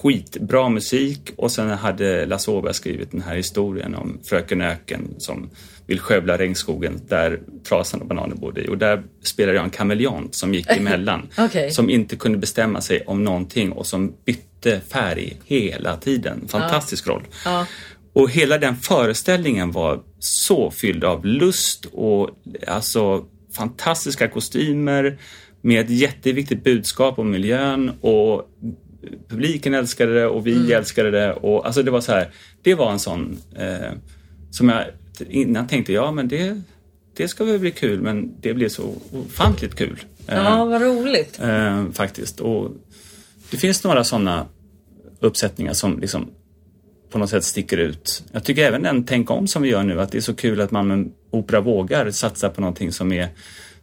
skitbra musik och sen hade Lasse Åberg skrivit den här historien om Fröken Öken som vill skövla regnskogen där Trasan och Bananer bodde i och där spelade jag en kameleont som gick emellan Okej. som inte kunde bestämma sig om någonting och som bytte färg hela tiden. Fantastisk roll. Ja. Och hela den föreställningen var så fylld av lust och alltså fantastiska kostymer med ett jätteviktigt budskap om miljön och publiken älskade det och vi älskade det och alltså det var så här, det var en sån eh, som jag innan tänkte, ja men det, det ska väl bli kul men det blev så ofantligt kul. Eh, Ja, vad roligt. eh, faktiskt. Och det finns några sådana uppsättningar som liksom på något sätt sticker ut. Jag tycker även den Tänk om som vi gör nu, att det är så kul att man opera vågar satsa på någonting som är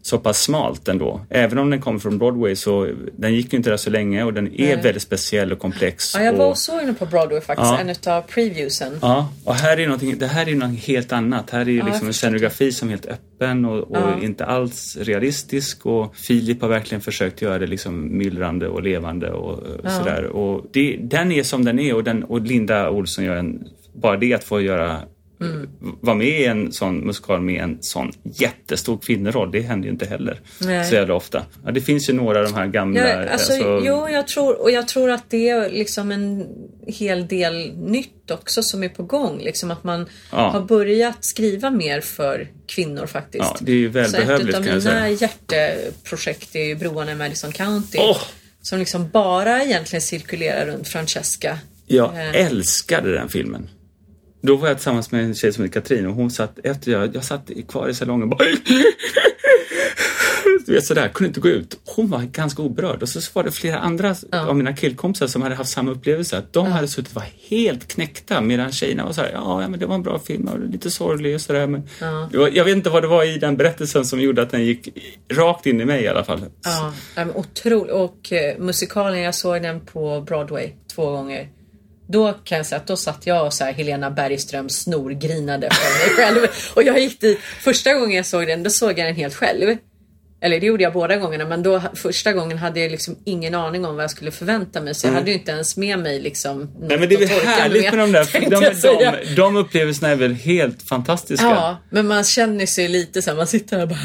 så pass smalt ändå. Även om den kommer från Broadway så den gick ju inte där så länge och den är väldigt speciell och komplex. Ja, jag var och, såg den på Broadway faktiskt, Ja. en utav previewsen. Ja, och här är någonting, det här är något helt annat. Här är ju jag liksom en scenografi som är helt öppen och, och Ja. inte alls realistisk och Filip har verkligen försökt göra det liksom myllrande och levande och eh, sådär. Och det, den är som den är och, den, och Linda Olsson gör en, bara det att få göra Mm. vara med i en sån musikal med en sån jättestor kvinnoroll, det händer ju inte heller Nej. så jävla ofta. Ja, det finns ju några av de här gamla... Ja, alltså, Jo, jag tror, och jag tror att det är liksom en hel del nytt också som är på gång. Liksom att man Ja. har börjat skriva mer för kvinnor faktiskt. Ja, det är ju ett välbehövligt av kan jag mina säga. hjärteprojekt är ju Broarna i Madison County. Åh! Som liksom bara egentligen cirkulerar runt Francesca. Jag Eh. älskade den filmen. Då var jag tillsammans med en tjej som heter Katrin och hon satt efter jag, jag satt kvar i salongen och bara du vet sådär, kunde inte gå ut. Hon var ganska oberörd och så var det flera andra av mina killkompisar som hade haft samma upplevelse. Att de hade suttit och var helt knäckta medan tjejerna var såhär, ja, ja men det var en bra film och lite sorglig och sådär. Men det var, jag vet inte vad det var i den berättelsen som gjorde att den gick rakt in i mig i alla fall. Ja, ja, otroligt. Och eh, musikalen, jag såg den på Broadway två gånger. Då kan jag säga att då satt jag och så här, Helena Bergström snorgrinade för mig själv. Och jag gick dit, första gången jag såg den, då såg jag den helt själv. Eller det gjorde jag båda gångerna, men då första gången hade jag liksom ingen aning om vad jag skulle förvänta mig. Så jag hade ju inte ens med mig liksom något Nej men det är väl härligt med de där, de, säga. de, de upplevelserna är väl helt fantastiska. Ja, men man känner sig lite så här, man sitter här och bara...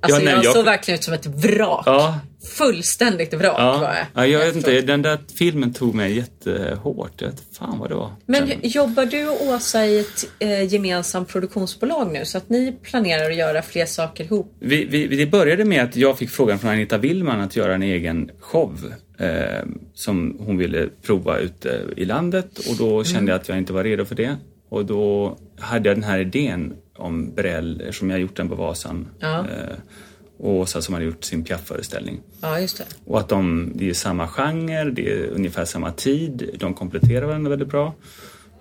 Alltså Ja, nej, jag, jag- såg verkligen ut som ett vrak. Ja. Fullständigt vrak var Ja, jag. ja, jag vet inte, den där filmen tog mig jättehårt. Jag vet fan vad det var. Men jobbar du och Åsa i ett eh, gemensamt produktionsbolag nu så att ni planerar att göra fler saker ihop? vi, vi, det började med att jag fick frågan från Anita Willman att göra en egen show eh, som hon ville prova ute i landet och då kände jag att jag inte var redo för det. Och då hade jag den här idén om Brell, som jag gjort den på Vasan. Ja. Eh, och Åsa som hade gjort sin Piaf-föreställning. Ja, just det. Och att de, det är samma genre, det är ungefär samma tid, de kompletterar varandra väldigt bra.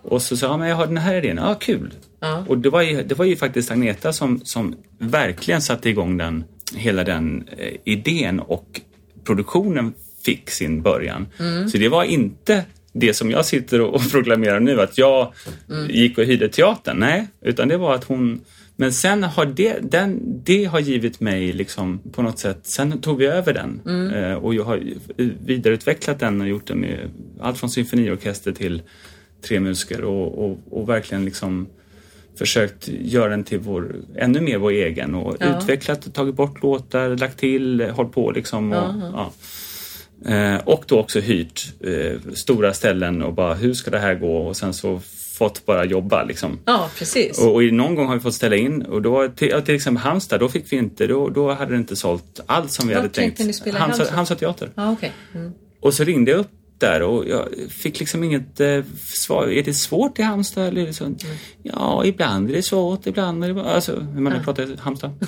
Och så sa jag, men jag har den här idén, ja kul. Ja. Och det var, ju, det var ju faktiskt Agneta som, som verkligen satte igång den, hela den eh, idén och produktionen fick sin början. Så det var inte det som jag sitter och och proklamerar nu, att jag gick och hyrde teatern. Nej, utan det var att hon men sen har det, den, det har givit mig liksom på något sätt, sen tog vi över den eh, och jag har vidareutvecklat den och gjort den med allt från symfoniorkester till tre musiker och, och, och verkligen liksom försökt göra den till vår, ännu mer vår egen och Ja. utvecklat tagit bort låtar, lagt till, hållit på liksom. Och, ja. Eh, och då också hyrt eh, stora ställen och bara hur ska det här gå och sen så fått bara jobba liksom. Ja, precis. Och, och i någon gång har vi fått ställa in och då till, ja, till exempel Halmstad, då fick vi inte, då, då hade det inte sålt allt som vi Var hade tänkt. ni spela Halmstad, Halmstad? Teater. Ja, okej. Mm. Och så ringde jag upp där och jag fick liksom inget eh, svar. Är det svårt i Halmstad? Eller så? Ja, ibland är det svårt, ibland är det. Alltså, hur man nu pratar Halmstad.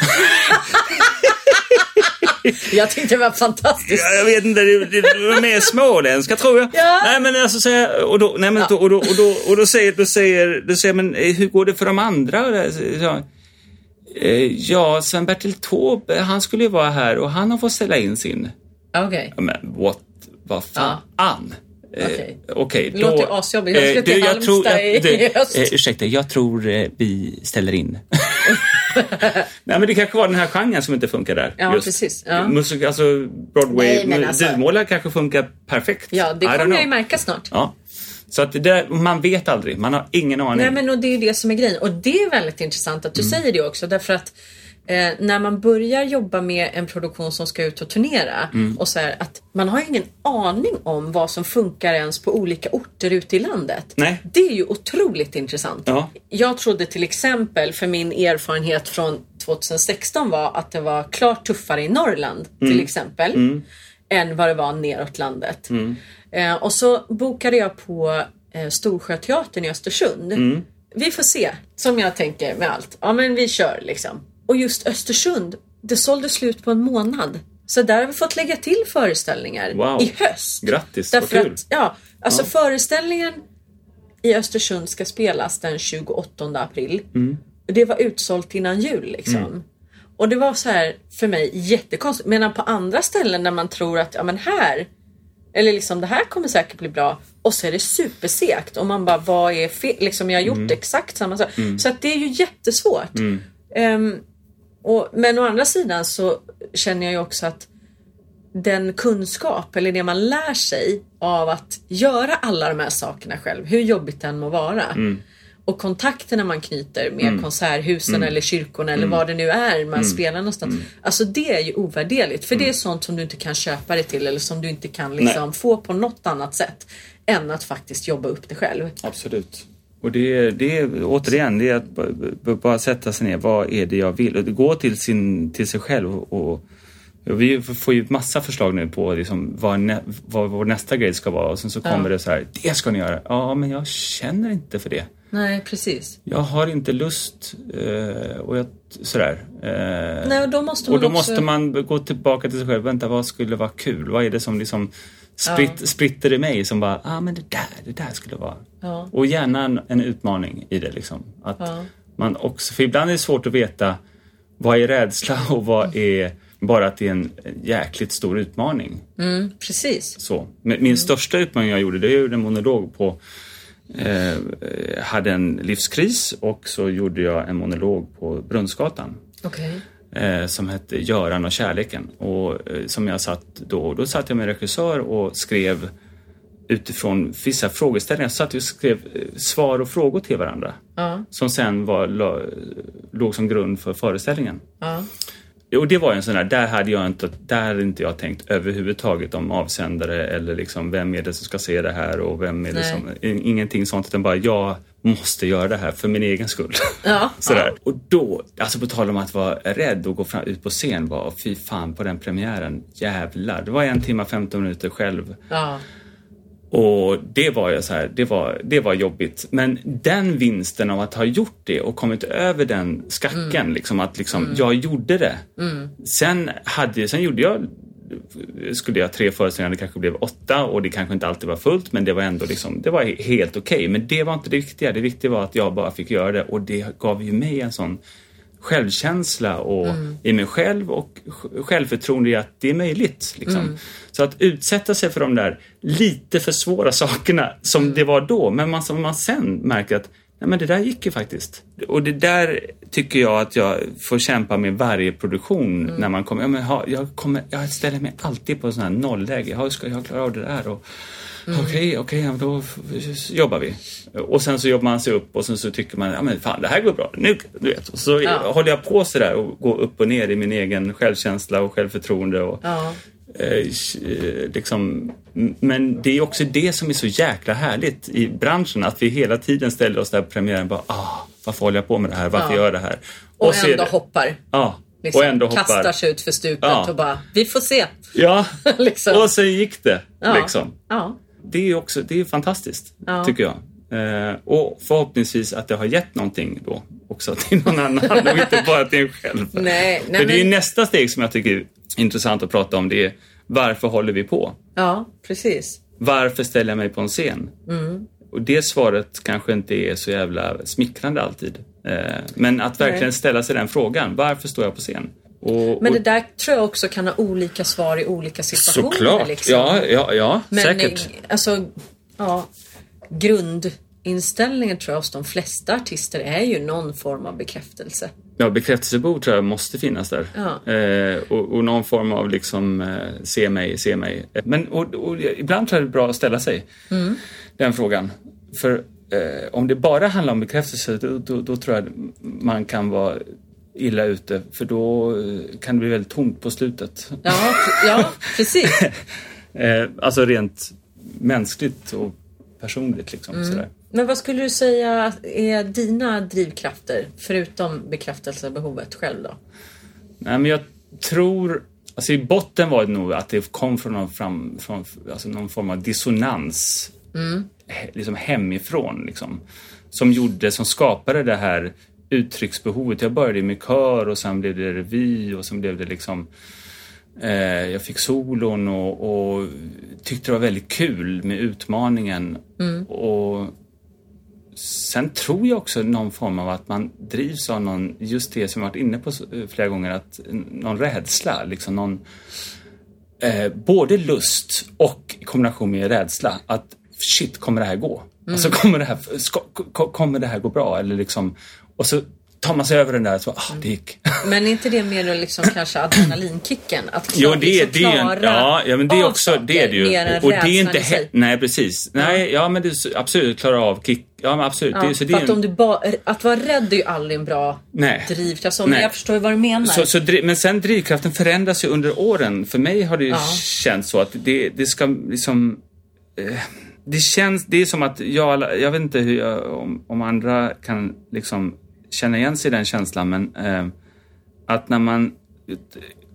Jag tyckte det var fantastiskt. Ja, jag vet inte, det, det, det var mer småländska tror jag. Ja. Nej men alltså säger och då, nej, men, då, och då, och då, och då säger, då säger, då säger men eh, hur går det för de andra? Så- så, eh, Ja, Sven-Bertil Taube, han skulle ju vara här och han har fått ställa in sin. Ja, Okej. Ja, Men what, vad fan? Eh, Okej. Okej, Det låter ju asjobbigt. Jag ska till Halmstad i höst. eh, Ursäkta, jag tror eh, vi ställer in. Nej men det kanske var den här genren som inte funkar där. Ja, precis. Ja. Musik, alltså Broadway, Nej, alltså- Duvmåla kanske funkar perfekt. Ja, det kommer jag ju märka snart. Ja. Så att det där, man vet aldrig, man har ingen aning. Nej men och det är ju det som är grejen. Och det är väldigt intressant att du Mm. säger det också därför att eh, när man börjar jobba med en produktion som ska ut och turnera Mm. och så här, att man har ingen aning om vad som funkar ens på olika orter ute i landet. Nej. Det är ju otroligt intressant. Ja. Jag trodde till exempel, för min erfarenhet från 2016 var att det var klart tuffare i Norrland Mm. till exempel. Än vad det var neråt landet. Mm. Eh, och så bokade jag på eh, Storsjöteatern i Östersund. Mm. Vi får se, som jag tänker med allt. Ja men vi kör liksom. Och just Östersund, det sålde slut på en månad. Så där har vi fått lägga till föreställningar Wow. i höst. Grattis, vad Därför kul. att, ja, alltså föreställningen i Östersund ska spelas den 28 april. Mm. Det var utsålt innan jul liksom. Och det var så här för mig jättekonstigt. Medan på andra ställen där man tror att ja men här eller liksom det här kommer säkert bli bra och så är det supersegt och man bara vad är fel? Liksom jag har gjort exakt samma sak. Så att det är ju jättesvårt. Ehm, och, men å andra sidan så känner jag ju också att den kunskap eller det man lär sig av att göra alla de här sakerna själv, hur jobbigt det än må vara. Och kontakterna man knyter med konserthusen eller kyrkorna eller vad det nu är man spelar någonstans. Alltså det är ju ovärderligt. För det är sånt som du inte kan köpa dig till eller som du inte kan liksom få på något annat sätt. Än att faktiskt jobba upp det själv. Absolut. Och det, det är återigen, det är att bara sätta sig ner. Vad är det jag vill? Och gå till, sin, till sig själv och, vi får ju massa förslag nu på liksom vad, nä, vad vår nästa grej ska vara och sen så kommer det så här, det ska ni göra. Ja, men jag känner inte för det. Nej precis. Jag har inte lust eh, och jag, sådär. Eh, Nej, och då måste man och då också- måste man gå tillbaka till sig själv. Vänta, vad skulle vara kul? Vad är det som liksom spritt, spritter i mig som bara, ah men det där, det där skulle vara. Ja. Och gärna en, en utmaning i det liksom. Att Ja. man också, för ibland är det svårt att veta vad är rädsla och vad är bara att det är en jäkligt stor utmaning. Mm, precis. Så. Min största utmaning jag gjorde, det är jag gjorde en monolog på eh, hade en livskris och så gjorde jag en monolog på Brunnsgatan Okej. Eh, som hette Göran och kärleken. Och, eh, som jag satt då, då satt jag med regissör och skrev utifrån vissa frågeställningar. Så satt jag och skrev eh, svar och frågor till varandra. Ja. Som sen var, låg som grund för föreställningen. Ja. Och det var en sån där, där hade jag inte, där hade inte jag tänkt överhuvudtaget om avsändare eller liksom vem är det som ska se det här och vem är det Nej. som, ingenting sånt utan bara jag måste göra det här för min egen skull. Ja. Sådär. Och då, alltså på tal om att vara rädd och gå fram, ut på scen var fy fan på den premiären, jävlar. Det var en timme 15 minuter själv. Ja. Och det var ju så här, det var, det var jobbigt. Men den vinsten av att ha gjort det och kommit över den skacken, liksom att liksom, jag gjorde det. Sen, hade, sen gjorde jag skulle jag tre föreställningar, det kanske blev åtta och det kanske inte alltid var fullt men det var ändå liksom, det var he- helt okej. Men det var inte det viktiga, det viktiga var att jag bara fick göra det och det gav ju mig en sån självkänsla och i mig själv och sj- självförtroende i att det är möjligt. Liksom. Så att utsätta sig för de där lite för svåra sakerna som det var då, men man, som man sen märker att nej men det där gick ju faktiskt. Och det där tycker jag att jag får kämpa med varje produktion när man kommer, ja, men ha, jag, kommer jag ställer mig alltid på sån här nollläge. Ja, ska jag klara av det där? Och, Okej, okej, ja, då jobbar vi. Och sen så jobbar man sig upp och sen så tycker man, ja men fan det här går bra. Nu, du vet. Och så Ja. håller jag på sådär och går upp och ner i min egen självkänsla och självförtroende. Och, Ja. Eh, eh, liksom, men det är också det som är så jäkla härligt i branschen, att vi hela tiden ställer oss där på premiären bara, ah, varför håller jag på med det här? Varför Ja. gör jag det här? Och, så är ändå det- hoppar. Ja, Liksom, och ändå hoppar. Kastar sig ut för stupet Ja. och bara, vi får se. Ja, Liksom. och så gick det. Ja. Liksom. Ja. Det är också det är fantastiskt, tycker jag. Eh, och förhoppningsvis att det har gett någonting då också till någon annan och inte bara till en själv. Nej, nej, För det är ju men- nästa steg som jag tycker intressant att prata om. Det är varför håller vi på? Ja, precis. Varför ställer jag mig på en scen? Mm. Och det svaret kanske inte är så jävla smickrande alltid. Eh, men att verkligen Nej. ställa sig den frågan. Varför står jag på scen? Och, Men det där tror jag också kan ha olika svar i olika situationer. Såklart! Liksom. Ja, ja, ja Men säkert. alltså, ja, grundinställningen tror jag hos de flesta artister är ju någon form av bekräftelse. Ja, bekräftelsebehov tror jag måste finnas där. Ja. Eh, och, och någon form av liksom, eh, se mig, se mig. Men och, och, ibland tror jag det är bra att ställa sig Mm. den frågan. För eh, om det bara handlar om bekräftelse, då, då, då tror jag man kan vara illa ute. För då eh, kan det bli väldigt tomt på slutet. Ja, ja precis. Eh, alltså rent mänskligt och personligt. Liksom, Mm. sådär. Men vad skulle du säga är dina drivkrafter förutom bekräftelsebehovet själv då? Nej, men jag tror... Alltså i botten var det nog att det kom från någon, fram, från, alltså någon form av dissonans he, liksom hemifrån. Liksom, som gjorde, som skapade det här uttrycksbehovet. Jag började med kör och sen blev det revy och sen blev det liksom eh, jag fick solon och, och tyckte det var väldigt kul med utmaningen. Och sen tror jag också någon form av att man drivs av någon, just det som jag varit inne på eh, flera gånger, att någon rädsla, liksom någon eh, både lust och i kombination med rädsla. Att shit, kommer det här gå? Alltså kommer det här, ska, ko- kommer det här gå bra? Eller liksom, och så tar man sig över den där så, ah, det gick. Men är inte det mer liksom kanske adrenalinkicken? Att Jo, klara- det, liksom det är ju en, ja, ja, men det är också, det är det ju. än Och det är inte, he- nej precis. Nej, ja men det absolut, klara av kick, ja men absolut. Ja, det, så det att, en- om du ba, att vara rädd är ju aldrig en bra Nej. drivkraft. Så, Nej. Jag förstår ju vad du menar. Så, så, men sen drivkraften förändras ju under åren. För mig har det ju Ja. känts så att det, det ska liksom... Eh, det känns, det är som att jag, jag vet inte hur jag, om, om andra kan liksom känna igen sig i den känslan men eh, att när man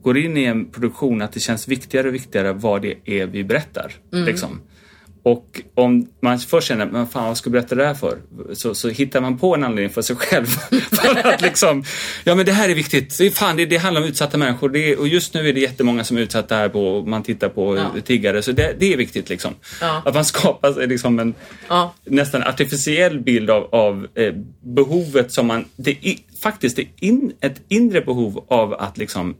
går in i en produktion att det känns viktigare och viktigare vad det är vi berättar. Mm. Liksom. Och om man först känner, men fan vad ska jag berätta det här för? Så, så hittar man på en anledning för sig själv. för att liksom, ja men det här är viktigt. Fan, det, det handlar om utsatta människor. Det och just nu är det jättemånga som är utsatta här på, och man tittar på Ja. tiggare. Så det, det är viktigt liksom. Ja. Att man skapar sig liksom en Ja. nästan artificiell bild av, av eh, behovet som man, det är faktiskt det är in, ett inre behov av att liksom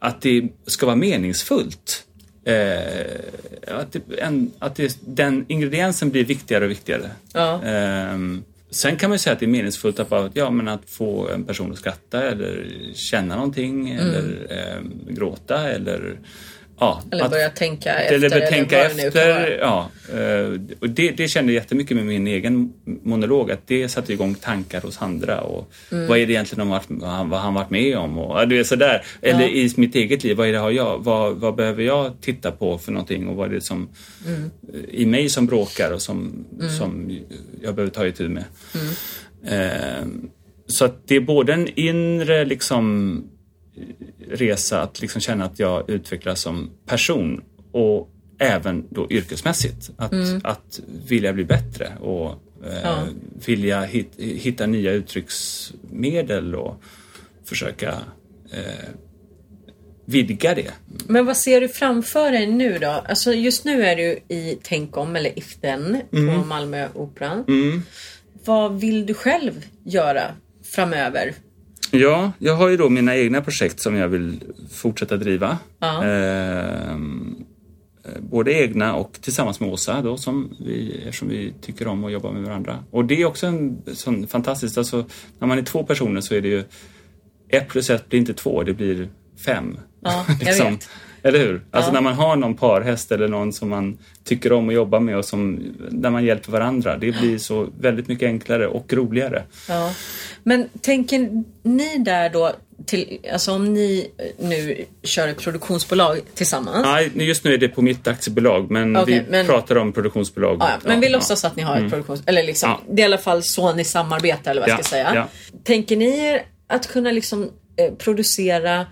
att det ska vara meningsfullt. Eh, att det, en, att det, den ingrediensen blir viktigare och viktigare. Ja. Ehm, sen kan man ju säga att det är meningsfullt att, bara, ja, men att få en person att skratta eller känna någonting eller ehm, gråta eller Ja, Eller att- börja tänka efter. eller börja tänka vara. efter. Ja, eh, och det, det kände jag jättemycket med min egen monolog, att det satte igång tankar hos andra. Och Mm. Vad är det egentligen vad han, vad han varit med om? Och, du vet, sådär. Eller Ja. i mitt eget liv, vad, är det har jag, vad, vad behöver jag titta på för någonting? Och vad är det som Mm. i mig som bråkar och som, som jag behöver ta itu med? Mm. Eh, så att det är både en inre liksom resa att liksom känna att jag utvecklas som person och även då yrkesmässigt. Att, att vilja bli bättre och eh, Ja. vilja hit, hitta nya uttrycksmedel och försöka eh, vidga det. Men vad ser du framför dig nu då? Alltså just nu är du i Tänk om, eller If Then, Mm. på Malmö Operan. Vad vill du själv göra framöver? Ja, jag har ju då mina egna projekt som jag vill fortsätta driva. Ja. Ehm, eh, både egna och tillsammans med Åsa då, som vi, eftersom vi tycker om att jobba med varandra. Och det är också en sån fantastiskt, alltså när man är två personer så är det ju ett plus ett blir inte två, det blir fem. Ja, jag vet. Eller hur? Alltså Ja. när man har någon parhäst eller någon som man tycker om att jobba med och som, där man hjälper varandra. Det blir så väldigt mycket enklare och roligare. Ja. Men tänker ni där då, till, alltså om ni nu kör ett produktionsbolag tillsammans. Nej, just nu är det på mitt aktiebolag, men Okej, vi men- pratar om produktionsbolag. Ja, men vi låtsas att ni har ett produktions... Eller liksom, det är i alla fall så ni samarbetar eller vad jag Ja, ska säga. Tänker ni er att kunna liksom eh, producera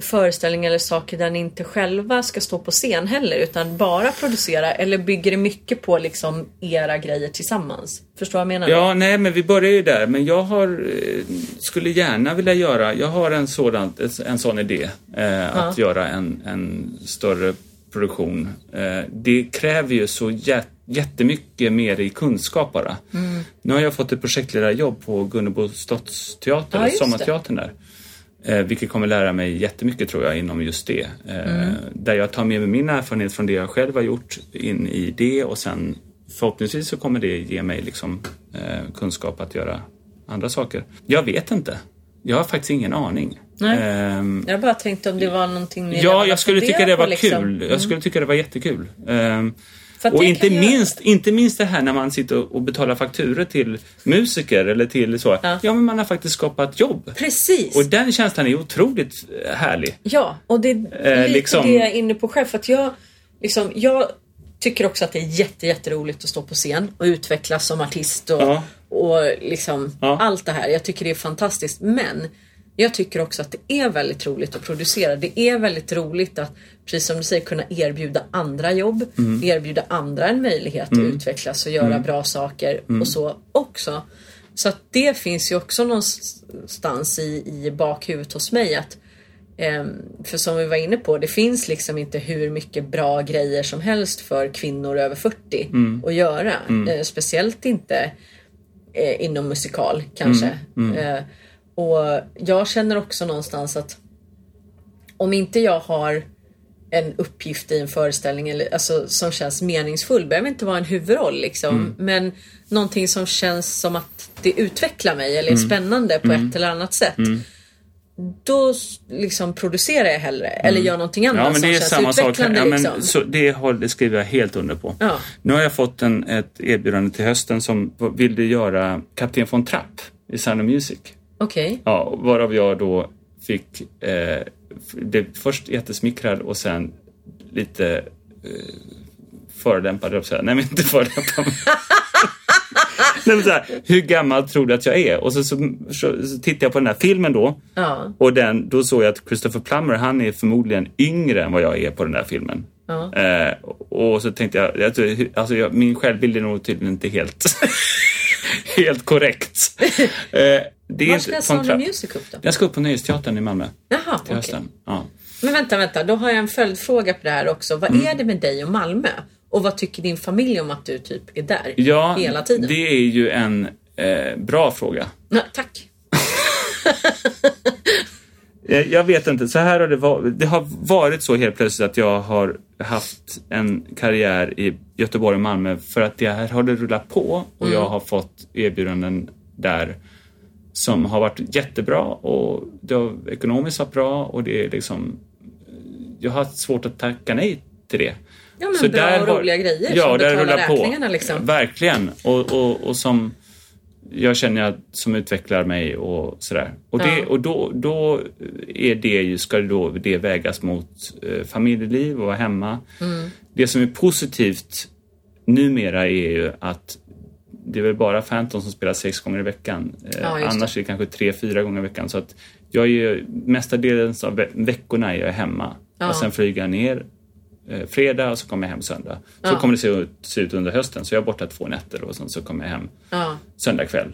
föreställningar eller saker där ni inte själva ska stå på scen heller utan bara producera eller bygger det mycket på liksom era grejer tillsammans? Förstår vad jag menar? Ja, nej, men vi börjar ju där. Men jag har, eh, skulle gärna vilja göra, jag har en sådan, en sån idé, eh, att göra en, en större produktion. Eh, det kräver ju så jät, jättemycket mer i kunskap bara. Mm. Nu har jag fått ett projektledarjobb på Gunnebo Slottsteater, Ja, sommarteatern där. Eh, vilket kommer lära mig jättemycket tror jag inom just det. Eh, Mm. Där jag tar med mig min erfarenhet från det jag själv har gjort in i det och sen förhoppningsvis så kommer det ge mig liksom, eh, kunskap att göra andra saker. Jag vet inte. Jag har faktiskt ingen aning. Nej. Ehm, Jag bara tänkte om det var någonting ni ja, jag skulle tycka det var liksom. kul. Jag skulle tycka det var jättekul. Att och inte minst, inte minst det här när man sitter och betalar fakturer till musiker eller till så. Ja. Ja, men man har faktiskt skapat jobb. Precis! Och den känslan är otroligt eh, härlig. Ja, och det är Eh, lite liksom- det jag är inne på själv. För att jag, liksom, jag tycker också att det är jätte, jätteroligt att stå på scen och utvecklas som artist och, Ja. och liksom Ja. allt det här. Jag tycker det är fantastiskt. Men jag tycker också att det är väldigt roligt att producera. Det är väldigt roligt att, precis som du säger, kunna erbjuda andra jobb. Mm. Erbjuda andra en möjlighet att utvecklas och göra bra saker Mm. och så också. Så att det finns ju också någonstans i, i bakhuvudet hos mig att Ehm, för som vi var inne på, det finns liksom inte hur mycket bra grejer som helst för kvinnor över 40 att göra. Eh, speciellt inte eh, inom musikal kanske. Eh, och jag känner också någonstans att om inte jag har en uppgift i en föreställning eller, alltså, som känns meningsfull, behöver inte vara en huvudroll liksom, men någonting som känns som att det utvecklar mig eller är spännande på ett eller annat sätt. Då s- liksom producerar jag hellre eller gör någonting annat Ja, men som det är känns samma sak. utvecklande. Ja, men, liksom. så det, har, det skriver jag helt under på. Ja. Nu har jag fått en, ett erbjudande till hösten som ville göra Kapten von Trapp i Sound of Music. Okej. Ja, varav jag då fick eh, det först jättesmickrad och sen lite eh, förolämpad, jag säga. Nej, men inte förolämpad. Nej, men så här, hur gammal tror du att jag är? Och så, så, så, så tittade jag på den här filmen då. Ja. Och den, då såg jag att Christopher Plummer, han är förmodligen yngre än vad jag är på den där filmen. Ja. Eh, och så tänkte jag, jag tror, alltså jag, min självbild är nog tydligen inte helt, helt korrekt. Eh, det Var ska trapp- Music upp då? Jag ska upp på Nöjesteatern i Malmö Jaha, okej. hösten. Ja. Men vänta, vänta. Då har jag en följdfråga på det här också. Vad Mm. är det med dig och Malmö? Och vad tycker din familj om att du typ är där ja, hela tiden? det är ju en eh, bra fråga. Ja, tack. Jag, jag vet inte, så här har det varit. Det har varit så helt plötsligt att jag har haft en karriär i Göteborg och Malmö för att det här har det rullat på och jag har fått erbjudanden där som har varit jättebra och det har ekonomiskt varit bra och det är liksom jag har haft svårt att tacka nej till det. Ja, men bra och roliga grejer ja, som där betalar räkningarna på. liksom. Verkligen. Och, och, och som jag känner att, som utvecklar mig och sådär. Och, det, Ja. och då, då är det ju, ska det då det vägas mot eh, familjeliv och vara hemma. Mm. Det som är positivt numera är ju att det är väl bara Phantom som spelar sex gånger i veckan. Eh, Ja, just det. annars är det kanske tre, fyra gånger i veckan. Så att jag är ju mestadels av ve- veckorna är jag hemma. Ja. Och sen flyger jag ner eh, fredag och så kommer jag hem söndag. Så Ja. kommer det se ut, se ut under hösten. Så jag är borta två nätter och sen så kommer jag hem söndag kväll.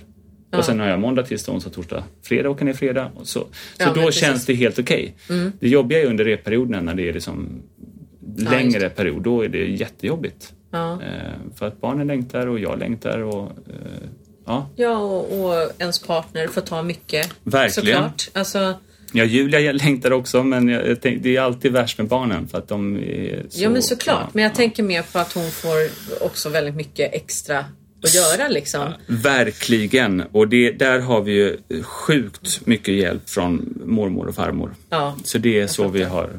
Och sen har jag måndag, tisdag, onsdag, torsdag, fredag åker ner fredag. Och så så då känns det helt okej. Det jobbiga är under repperioden när det är liksom längre period. Då är det jättejobbigt. Ja. Eh, för att barnen längtar och jag längtar och eh, ja. Ja, och, och ens partner får ta mycket. Verkligen. Såklart. Alltså, Ja, Julia längtar också men jag, tänk, det är alltid värst med barnen för att de är så... ja, men såklart. ja, men jag ja. tänker mer på att hon får också väldigt mycket extra att göra liksom. Verkligen. Och det, där har vi ju sjukt mycket hjälp från mormor och farmor. Ja. Så det är så vi har,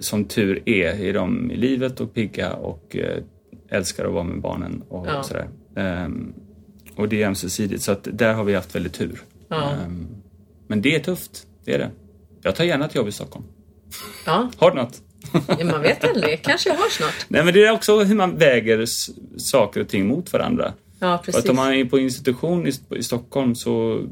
som tur är, är de i livet och pigga och eh, älskar att vara med barnen och Ja. sådär. Ehm, och det är ömsesidigt, så att där har vi haft väldigt tur. Ja. Ehm, men det är tufft, det är det. Jag tar gärna ett jobb i Stockholm. Ja, Har du något? ja, man vet aldrig. Kanske jag har snart. Nej, men det är också hur man väger saker och ting mot varandra. Ja, För precis. att om man är på institution i, i Stockholm så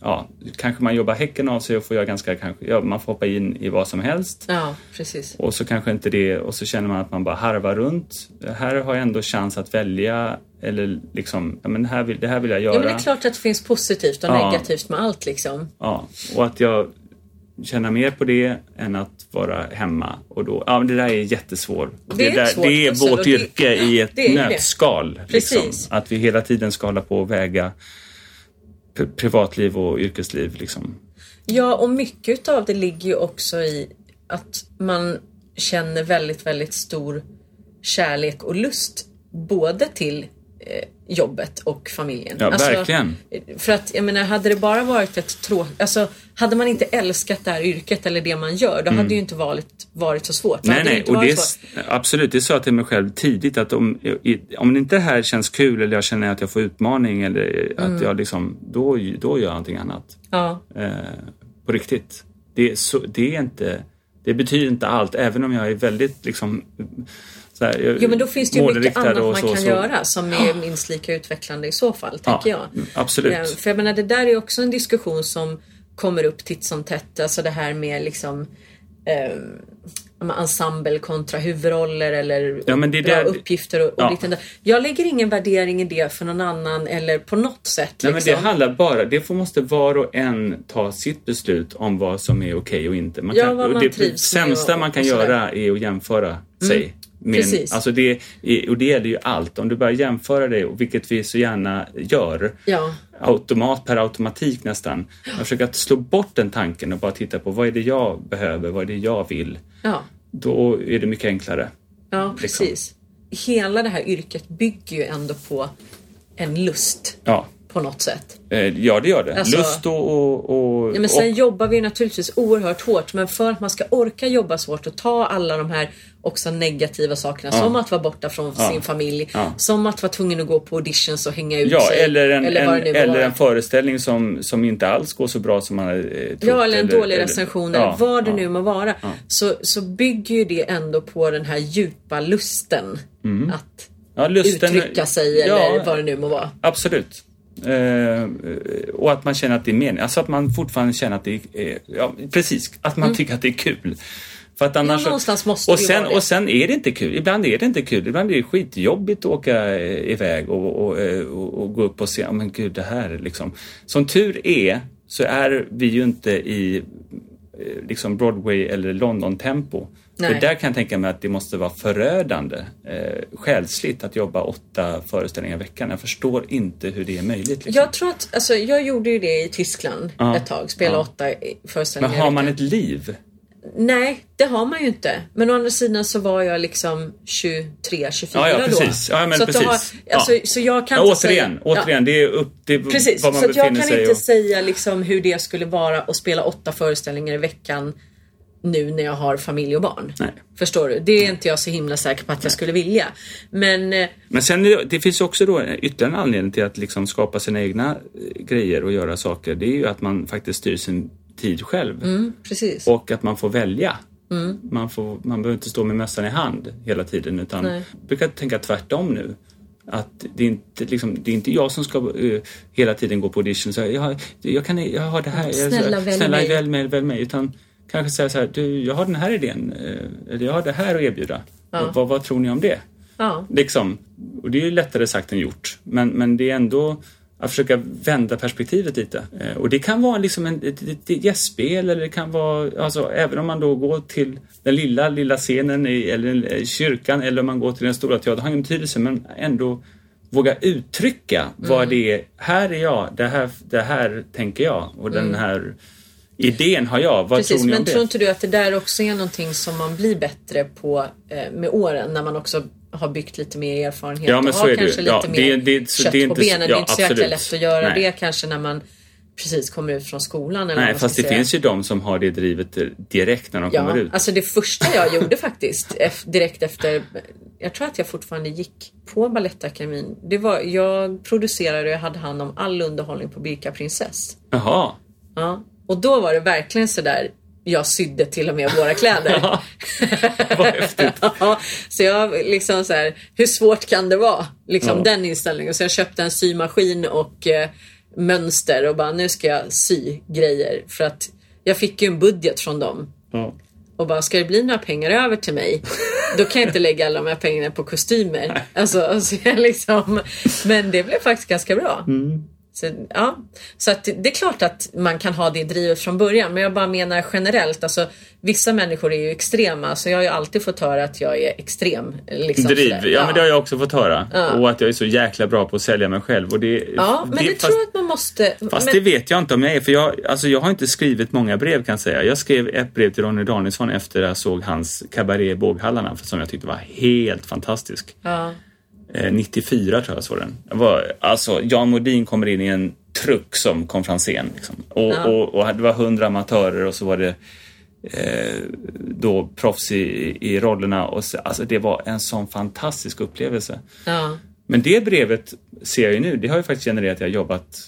ja, kanske man jobbar häcken av sig och får göra ganska, kanske, ja, man får hoppa in i vad som helst. Ja, precis. Och så kanske inte det, och så känner man att man bara harvar runt. Här har jag ändå chans att välja, eller liksom, ja men det här vill, det här vill jag göra. Ja, men det är klart att det finns positivt och Ja. negativt med allt liksom. Ja, och att jag känner mer på det än att vara hemma. Och då, ja, men det där är jättesvårt. Det är ett där, svårt det är vårt det- yrke i ett det är det. nötskal. Liksom. Precis. Att vi hela tiden ska hålla på och väga privatliv och yrkesliv. Liksom. Ja, och mycket av det ligger ju också i att man känner väldigt, väldigt stor kärlek och lust både till eh, jobbet och familjen. Ja, verkligen. För att jag menar, hade det bara varit ett tråkigt... Alltså, hade man inte älskat det här yrket eller det man gör, då hade det ju inte varit, varit så svårt. Då Mm. Nej, hade nej, och det är, absolut, det sa jag till mig själv tidigt att om, om det inte här känns kul eller jag känner att jag får utmaning eller Mm. att jag liksom, då, då gör jag någonting annat. Ja, eh, på riktigt. Det så, det är inte, det betyder inte allt, även om jag är väldigt liksom här, jag- jo, men då finns det ju mycket annat man så, kan så. göra som är minst lika utvecklande i så fall, tänker jag. absolut. Ja, för jag menar, det där är också en diskussion som kommer upp titt som tätt. Alltså det här med liksom eh, ensemble kontra huvudroller eller Ja, men det bra där- uppgifter och, och Ja. liknande. Jag lägger ingen värdering i det för någon annan eller på något sätt. Nej, men liksom. det handlar bara, det får, måste var och en ta sitt beslut om vad som är okej och inte. Man Ja, kan, vad man det trivs med sämsta och- man kan. Mm. göra är att jämföra sig. Med, Precis. Alltså det, är- och det gäller ju allt. Om du börjar jämföra det, och vilket vi så gärna gör, Ja. automat per automatik nästan. Jag försöker att slå bort den tanken och bara titta på vad är det jag behöver, vad är det jag vill. Ja. Då är det mycket enklare. Ja, Liksom. precis. Hela det här yrket bygger ju ändå på en lust Ja, på något sätt. eh, ja det gör det. Alltså- Lust och... och, och Ja, men sen och, jobbar vi naturligtvis oerhört hårt men för att man ska orka jobba så hårt och ta alla de här också negativa sakerna som att vara borta från Ja. sin familj, Ja. som att vara tvungen att gå på auditions och hänga ut ja, sig. eller en, eller en, eller en föreställning som, som inte alls går så bra som man hade eh, trott. Ja, eller en dålig recension eller ja, vad det ja. nu må vara. Så, så bygger ju det ändå på den här djupa lusten att Ja, lusten, uttrycka sig ja, eller vad det nu må vara. Absolut. Eh, och att man känner att det är mening. Alltså att man fortfarande känner att det är... Ja, precis. Att man tycker att det är kul. För att annars, Mm. någonstans måste och, sen, det. och sen är det inte kul. Ibland är det inte kul. Ibland är det skitjobbigt att åka eh, iväg och, och, eh, och, och gå upp och se, "Ja, men gud det här liksom. Som tur är så är vi ju inte i eh, liksom Broadway eller London-tempo. För där kan jag tänka mig att det måste vara förödande eh, själsligt att jobba åtta föreställningar i veckan. Jag förstår inte hur det är möjligt. Liksom. Jag tror att, alltså jag gjorde ju det i Tyskland Ja. ett tag, spela Ja. åtta i- Men föreställningar har man veckan. ett liv? Nej, det har man ju inte. Men å andra sidan så var jag liksom 23, 24 Ja, ja då. precis. Ja, men så, precis. Har, alltså, Ja. så jag kan Ja, inte återigen, säga, återigen, det är upp till precis, var man så att jag befinner kan sig. inte och- säga liksom hur det skulle vara att spela åtta föreställningar i veckan nu när jag har familj och barn. Nej. Förstår du? Det är inte jag så himla säker på att jag skulle vilja. Men eh, Men sen det, det finns också då ytterligare en anledning till att liksom skapa sina egna eh, grejer och göra saker. Det är ju att man faktiskt styr sin tid själv. mm. Och att man får välja. Man, får, man behöver inte stå med mössan i hand hela tiden utan Nej. jag brukar tänka tvärtom nu. Att det är inte, liksom, det är inte jag som ska eh, hela tiden gå på audition och säga jag, jag, kan, jag har det här. jag- Snälla, välj snälla mig." välj mig, välj mig. Utan kanske säga så här, du, jag har den här idén. eh, Eller jag har det här att erbjuda. Vad, vad tror ni om det? Ja. Liksom, och det är ju lättare sagt än gjort. Men, men det är ändå att försöka vända perspektivet lite. Eh, och det kan vara liksom en, ett, ett, ett gästspel eller det kan vara, alltså även om man då går till den lilla, lilla scenen i, eller i kyrkan eller om man går till den stora teatern, det har ingen betydelse men ändå våga uttrycka vad det är. Här är jag, det här, det här tänker jag och den här idén har jag. Vad Precis, tror ni men om det? tror inte du att det där också är någonting som man blir bättre på eh, med åren när man också har byggt lite mer erfarenhet Ja, men och har det kanske lite Ja, det- mer det- så kött det är på inte- benen. det ja, är inte så jäkla lätt att göra Nej. det kanske när man precis kommer ut från skolan. Eller Nej, fast det säga. finns ju de som har det drivet direkt när de Ja, kommer ut. alltså det första jag gjorde faktiskt direkt efter jag tror att jag fortfarande gick på Balettakademin. Det var, jag producerade och hade hand om all underhållning på Birka prinsess. Jaha. Ja. Och då var det verkligen sådär jag sydde till och med våra kläder. Vad häftigt. Ja, så jag liksom så här, hur svårt kan det vara? Liksom Ja. den inställningen. Så jag köpte en symaskin och eh, mönster och bara nu ska jag sy grejer. För att jag fick ju en budget från dem. Ja. Och bara, ska det bli några pengar över till mig? Då kan jag inte lägga alla de här pengarna på kostymer. Alltså, alltså jag liksom, men det blev faktiskt ganska bra. Så, ja. så att det är klart att man kan ha det drivet från början. Men jag bara menar generellt. Alltså, vissa människor är ju extrema. Så jag har ju alltid fått höra att jag är extrem. Liksom, Driv, sådär. ja, men det har jag också fått höra. Ja. Och att jag är så jäkla bra på att sälja mig själv. Och det, Ja, men det, fast, tror jag att man måste... Fast men, det vet jag inte om jag är, för jag, alltså jag har inte skrivit många brev kan jag säga. Jag skrev ett brev till Ronny Danielsson efter jag såg hans kabaré i Båghallarna som jag tyckte var helt fantastisk. ja, 94 tror jag jag såg den. Det var, alltså, Jan Modin kommer in i en truck som konferencier. Liksom. Och, Ja. och, och det var hundra amatörer och så var det eh, då proffs i, i rollerna. Och så, alltså, det var en sån fantastisk upplevelse. ja, Men det brevet ser jag ju nu, det har ju faktiskt genererat att jag jobbat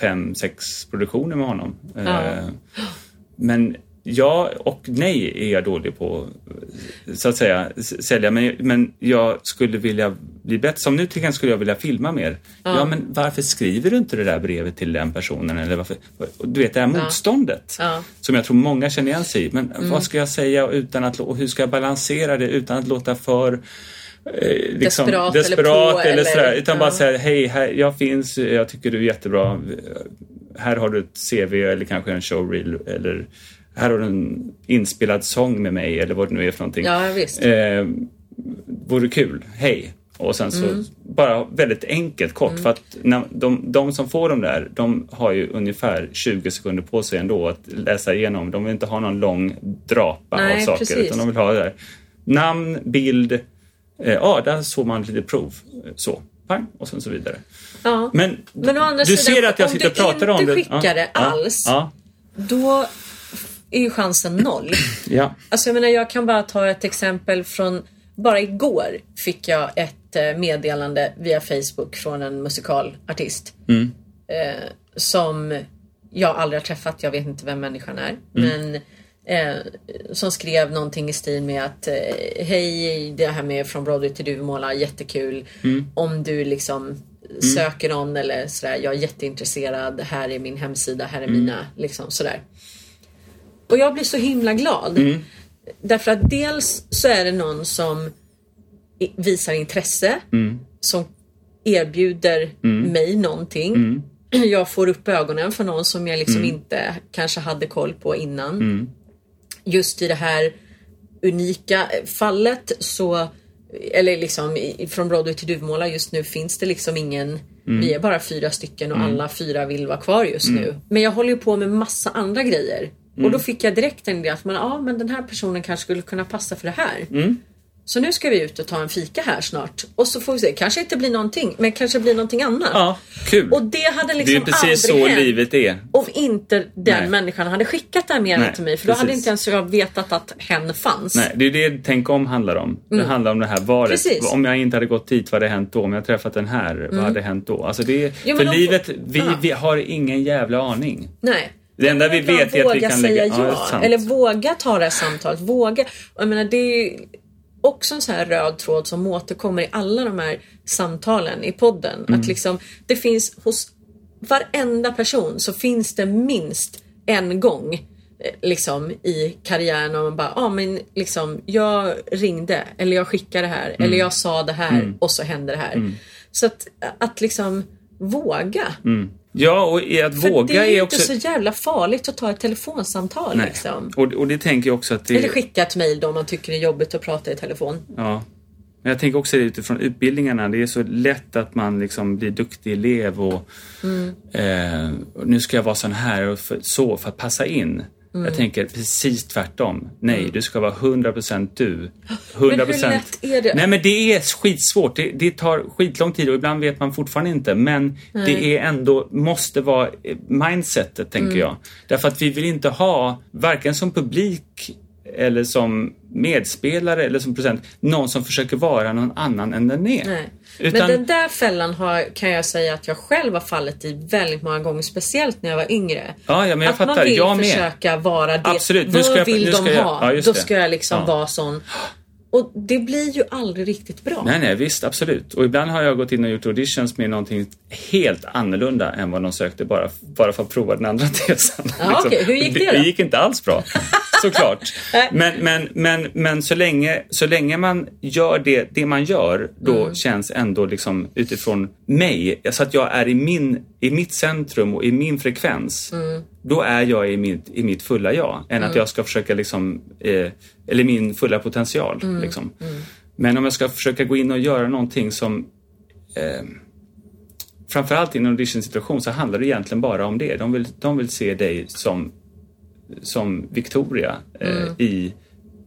fem, sex produktioner med honom. Ja. Eh, Men ja och nej är jag dålig på så att säga sälja. Men, men jag skulle vilja bli bättre. Som nu till exempel skulle jag vilja filma mer. Ja. men varför skriver du inte det där brevet till den personen? Eller varför? Du vet det här motståndet Ja. Mm. som jag tror många känner igen sig i. Men vad ska jag säga utan att, och hur ska jag balansera det utan att låta för eh, liksom, Desperat eller desperat på, eller, eller- sådär, utan ja. bara säga hej, här, jag finns, jag tycker du är jättebra. Här har du ett CV eller kanske en showreel eller här har du en inspelad sång med mig eller vad det nu är för någonting. ja visst. Eh, vore kul, hej. Och sen så Mm. bara väldigt enkelt, kort. För att när de, de som får de där, de har ju ungefär 20 sekunder på sig ändå att läsa igenom. De vill inte ha någon lång drapa av Nej, saker. precis. Utan de vill ha det där. Namn, bild, eh, ja där såg man lite prov. Eh, Så, pang, och sen så vidare. Ja. Men, Men du sidan, ser att jag om sitter och du pratar om inte det. skickar det alls. Ja, Då är ju chansen noll. ja. Alltså jag menar jag kan bara ta ett exempel från bara igår fick jag ett eh, meddelande via Facebook från en musikalartist. Eh, som jag aldrig har träffat, jag vet inte vem människan är. Men eh, som skrev någonting i stil med att eh, Hej, det här med från Broadway till Duvemåla, jättekul. Om du liksom söker någon eller sådär, jag är jätteintresserad. Här är min hemsida, här är mina liksom sådär. Och jag blir så himla glad. Därför att dels så är det någon som visar intresse. Som erbjuder mig någonting. Jag får upp ögonen för någon som jag liksom inte kanske hade koll på innan. Just i det här unika fallet så eller liksom från Broadway till Duvemåla just nu finns det liksom ingen Vi är bara fyra stycken och alla fyra vill vara kvar just nu. Men jag håller ju på med massa andra grejer. Och då fick jag direkt en idé att man, ja, men den här personen kanske skulle kunna passa för det här. Så nu ska vi ut och ta en fika här snart. Och så får vi se, kanske inte blir någonting, men kanske blir någonting annat. ja, kul. Och det hade liksom det är ju precis så hänt livet är. om inte den Nej. människan hade skickat det här Nej, till mig. För då hade precis. inte ens jag vetat att hen fanns. Nej, det är det Tänk om handlar om. Det handlar om det här valet. Mm. Precis. Mm. Om jag inte hade gått dit, vad hade hänt då? Om jag träffat den här, vad hade hänt då? Alltså det är, men för livet, vi, vi har ingen jävla aning. Nej. Det enda vi vet är att vi våga kan säga lägga- ja, det är ja. Eller våga ta det här samtalet. Våga. Jag menar, det är också en så här röd tråd som återkommer i alla de här samtalen i podden. Mm. Att liksom, det finns hos varenda person så finns det minst en gång eh, liksom i karriären och man bara, ja ah, men liksom jag ringde eller jag skickade det här Mm. eller jag sa det här och så hände det här. Så att, att liksom våga. Ja, och i att För våga det är ju är inte också... så jävla farligt att ta ett telefonsamtal Nej. liksom. Och, och det tänker jag också att det... Eller skicka ett mejl då om man tycker det är jobbigt att prata i telefon. Ja. Men jag tänker också utifrån utbildningarna, det är så lätt att man liksom blir duktig elev och eh, och nu ska jag vara sån här och för, så för att passa in. Jag tänker precis tvärtom. Nej, du ska vara 100% du. 100%. Men hur lätt är det? Nej, men det är skitsvårt. Det, det tar skitlång tid och ibland vet man fortfarande inte. Men det är ändå, måste vara eh, mindsetet, tänker jag. Därför att vi vill inte ha, varken som publik eller som medspelare eller som producent, någon som försöker vara någon annan än den är. Nej. Utan, Men den där fällan har, kan jag säga att jag själv har fallit i väldigt många gånger, speciellt när jag var yngre. Ja, ja, men jag att man fattar. vill Jag med. försöka vara det. Absolut. Vad jag- vill de jag- ha? ja, Då ska jag liksom vara sån. Och det blir ju aldrig riktigt bra. Nej, nej, visst, absolut. Och ibland har jag gått in och gjort auditions med någonting helt annorlunda än vad de sökte bara, bara för att prova den andra tesen. Liksom. Ja, okej. Hur gick det då? Det gick inte alls bra, såklart. Men men, men, men så, länge, så länge man gör det, det man gör, då Mm. känns ändå liksom utifrån mig, så att jag är i, min, i mitt centrum och i min frekvens. Mm. Då är jag i mitt, i mitt fulla jag, än att jag ska försöka liksom, eh, eller min fulla potential. Mm. Liksom. Men om jag ska försöka gå in och göra någonting som eh, Framförallt i en auditionsituation så handlar det egentligen bara om det. De vill, de vill se dig som, som Victoria eh, i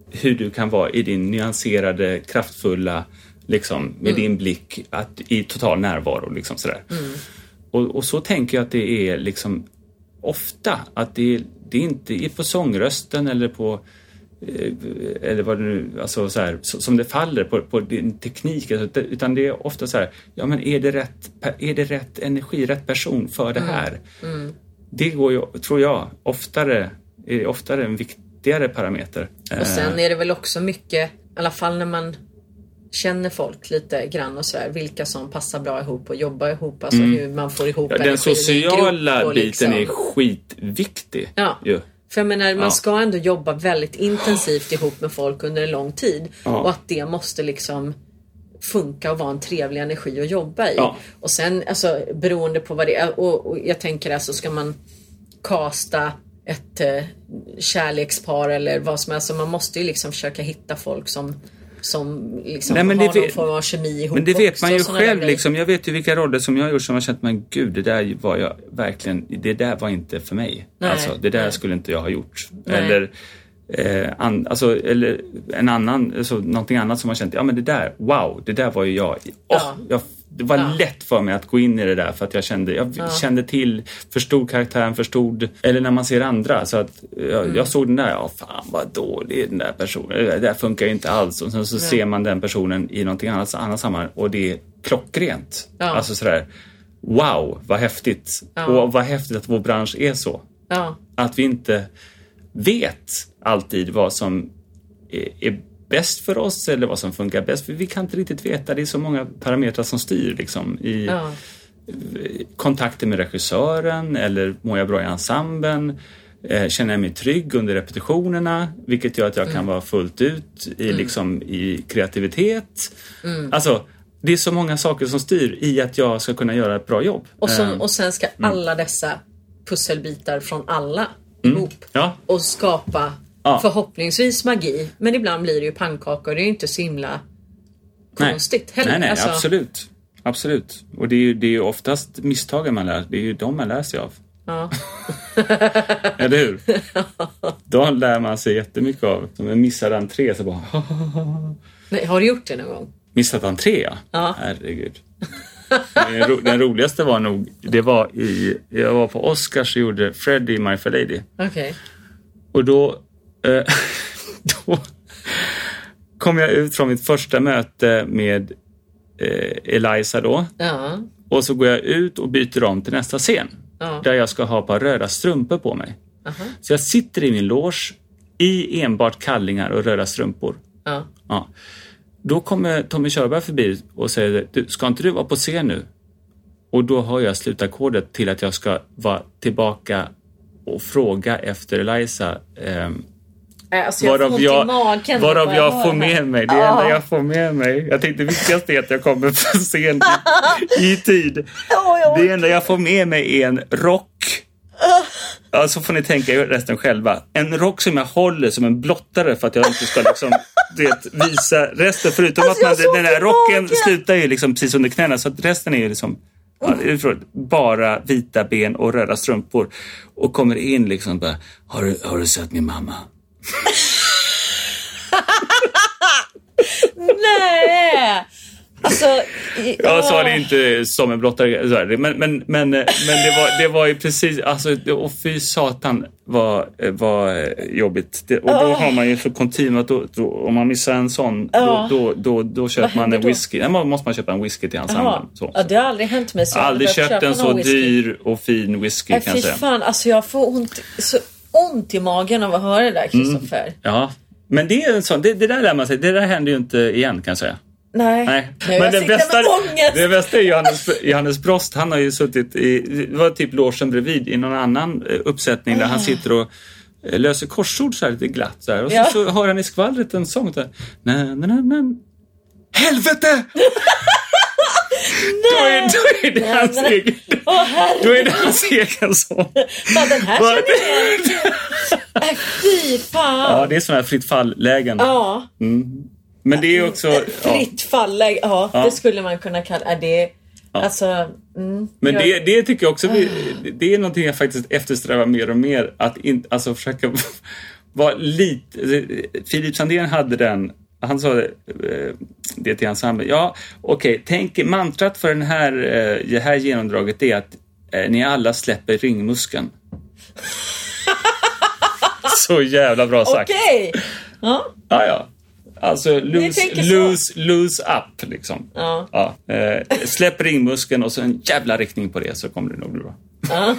hur du kan vara i din nyanserade, kraftfulla, liksom, med din blick att, i total närvaro. Liksom, sådär. Och, och så tänker jag att det är liksom ofta att det, det är inte på sångrösten eller på eh, eller vad det nu, alltså så här, som det faller på, på din teknik, alltså, utan det är ofta så här, ja men är det rätt, är det rätt energi, rätt person för det här? Det går ju, tror jag, oftare, är oftare en viktigare parameter. Och sen är det väl också mycket, i alla fall när man känner folk lite grann och sådär, vilka som passar bra ihop och jobbar ihop, alltså hur man får ihop Mm. Ja, den sociala och biten liksom. är skitviktig. Ja. ju. För jag menar, man Ja. ska ändå jobba väldigt intensivt ihop med folk under en lång tid. Ja. Och att det måste liksom funka och vara en trevlig energi att jobba i. Ja. Och sen alltså beroende på vad det är. Och, och jag tänker alltså ska man kasta ett eh, kärlekspar eller vad som helst. Man måste ju liksom försöka hitta folk som som liksom Nej, men har det någon vet- form av kemi ihop Men det vet man ju själv liksom. Jag vet ju vilka roller som jag har gjort som har känt, men gud, det där var jag verkligen, det där var inte för mig. Nej, alltså, det där nej. skulle inte jag ha gjort. Nej. Eller, eh, an, alltså, eller en annan, alltså, någonting annat som har känt, ja men det där, wow, det där var ju jag. Åh, Ja. jag det var Ja. lätt för mig att gå in i det där för att jag kände, jag kände till, förstod karaktären, förstod, eller när man ser andra. Så att jag, Mm. jag såg den där, ja fan vad dålig den där personen, det där funkar ju inte alls. Och sen så ser man den personen i någonting annat, annat sammanhang och det är klockrent. Ja. Alltså sådär, wow vad häftigt. Ja. Och vad häftigt att vår bransch är så. Ja, Att vi inte vet alltid vad som är, är bäst för oss eller vad som funkar bäst. För vi kan inte riktigt veta. Det är så många parametrar som styr liksom, i ja, kontakter med regissören eller mår jag bra i ensemblen? Eh, känner jag mig trygg under repetitionerna? Vilket gör att jag Mm. kan vara fullt ut i, liksom, i kreativitet. Mm. Alltså, det är så många saker som styr i att jag ska kunna göra ett bra jobb. och, Eh, som, och sen ska mm. alla dessa pusselbitar från alla ihop ja, och skapa Ja. förhoppningsvis magi. Men ibland blir det ju pannkakor. Det är ju inte så himla Nej. konstigt heller. Nej, nej, Alltså, absolut. Absolut. Och det är ju det är ju oftast misstagen man lär Det är ju de man lär sig av. Ja. Eller hur? De lär man sig jättemycket av. Som en missad entré så bara... Nej, har du gjort det någon gång? Missat entré, ja. Ja. Herregud. Den, ro, den roligaste var nog, det var i, jag var på Oscars och gjorde Freddie My Fair Lady. Okej. Och då, då kom jag ut från mitt första möte med eh, Eliza då. Ja. Och så går jag ut och byter om till nästa scen. Ja. Där jag ska ha ett par röda strumpor på mig. Aha. Så jag sitter i min loge i enbart kallingar och röda strumpor. Ja. Ja. Då kommer Tommy Körberg förbi och säger, du, ska inte du vara på scen nu? Och då har jag slutackordet till att jag ska vara tillbaka och fråga efter Eliza. Nej, Alltså jag varav jag, magen. varav jag hör får med mig. Det enda jag får med mig. Jag tänkte det viktigaste är att jag kommer för sent i, i tid. Jag Det enda jag får med mig är en rock. Ja, så får ni tänka resten själva. En rock som jag håller som en blottare för att jag inte ska liksom, vet, visa resten. Förutom Alltså, att jag man, den här rocken magen. slutar ju liksom precis under knäna så att resten är ju liksom ja, bara vita ben och röda strumpor. Och kommer in liksom bara, har du, har du sett min mamma? Nej! Alltså... i- Jag sa det inte som en blottare, men, men, men, men det, var, det var ju precis, alltså, och fy satan vad var jobbigt. Det, och då har man ju så då, då, om man missar en sån, Ja. då, då, då, då köper Vad man en då? whisky. Nej, man måste man köpa en whisky till Jaha. ensemblen. Så. Ja, det har aldrig hänt mig. Så aldrig köpt en så whisky. dyr och fin whisky Nej, kan jag säga. fan, alltså jag får ont, så ont i magen av att höra det där, Kristoffer. Ja. Men det är en sån, det, det där lär man sig, det där händer ju inte igen kan jag säga. Nej. Nej. Nej, sitter med ångest. det bästa är Johannes, Johannes Brost. Han har ju suttit i, det var typ logen bredvid i någon annan eh, uppsättning där han sitter och eh, löser korsord så här lite glatt. Så här. Och så, Ja. så hör han i skvallret en sång. Så här, na, na, na, na. Helvete! Då är, då är det hans nej. egen, Åh herregud, då är det hans egen sång. vad den här känner jag igen. Nej, fy fan. Ja, det är sådana här fritt fall-lägen. Ja, Men det är också... Ja. fritt fall. Ja, Ja. det skulle man kunna kalla det. Alltså, mm, Men jag- det, det tycker jag också, vi- det är någonting jag faktiskt eftersträvar mer och mer. Att in, alltså försöka vara lite... Filip Sandén hade den, han sa det, eh, det till ensemblen. Ja, okej, tänk mantrat för den här, eh, det här genomdraget är att eh, ni alla släpper ringmuskeln. Så jävla bra sagt. Okej. Ja, Ja, ja. Alltså så. lose, lose up liksom. Ja. Ja, eh, släpp ringmuskeln och så en jävla riktning på det så kommer det nog bli bra.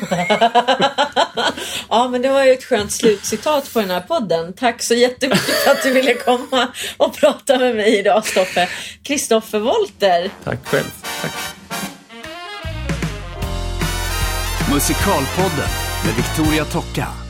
ja, men det var ju ett skönt slutcitat på den här podden. Tack så jättemycket för att du ville komma och prata med mig idag, Stoffe. Kristoffer Wolter. Tack själv. Tack. Musikalpodden med Victoria Tocka.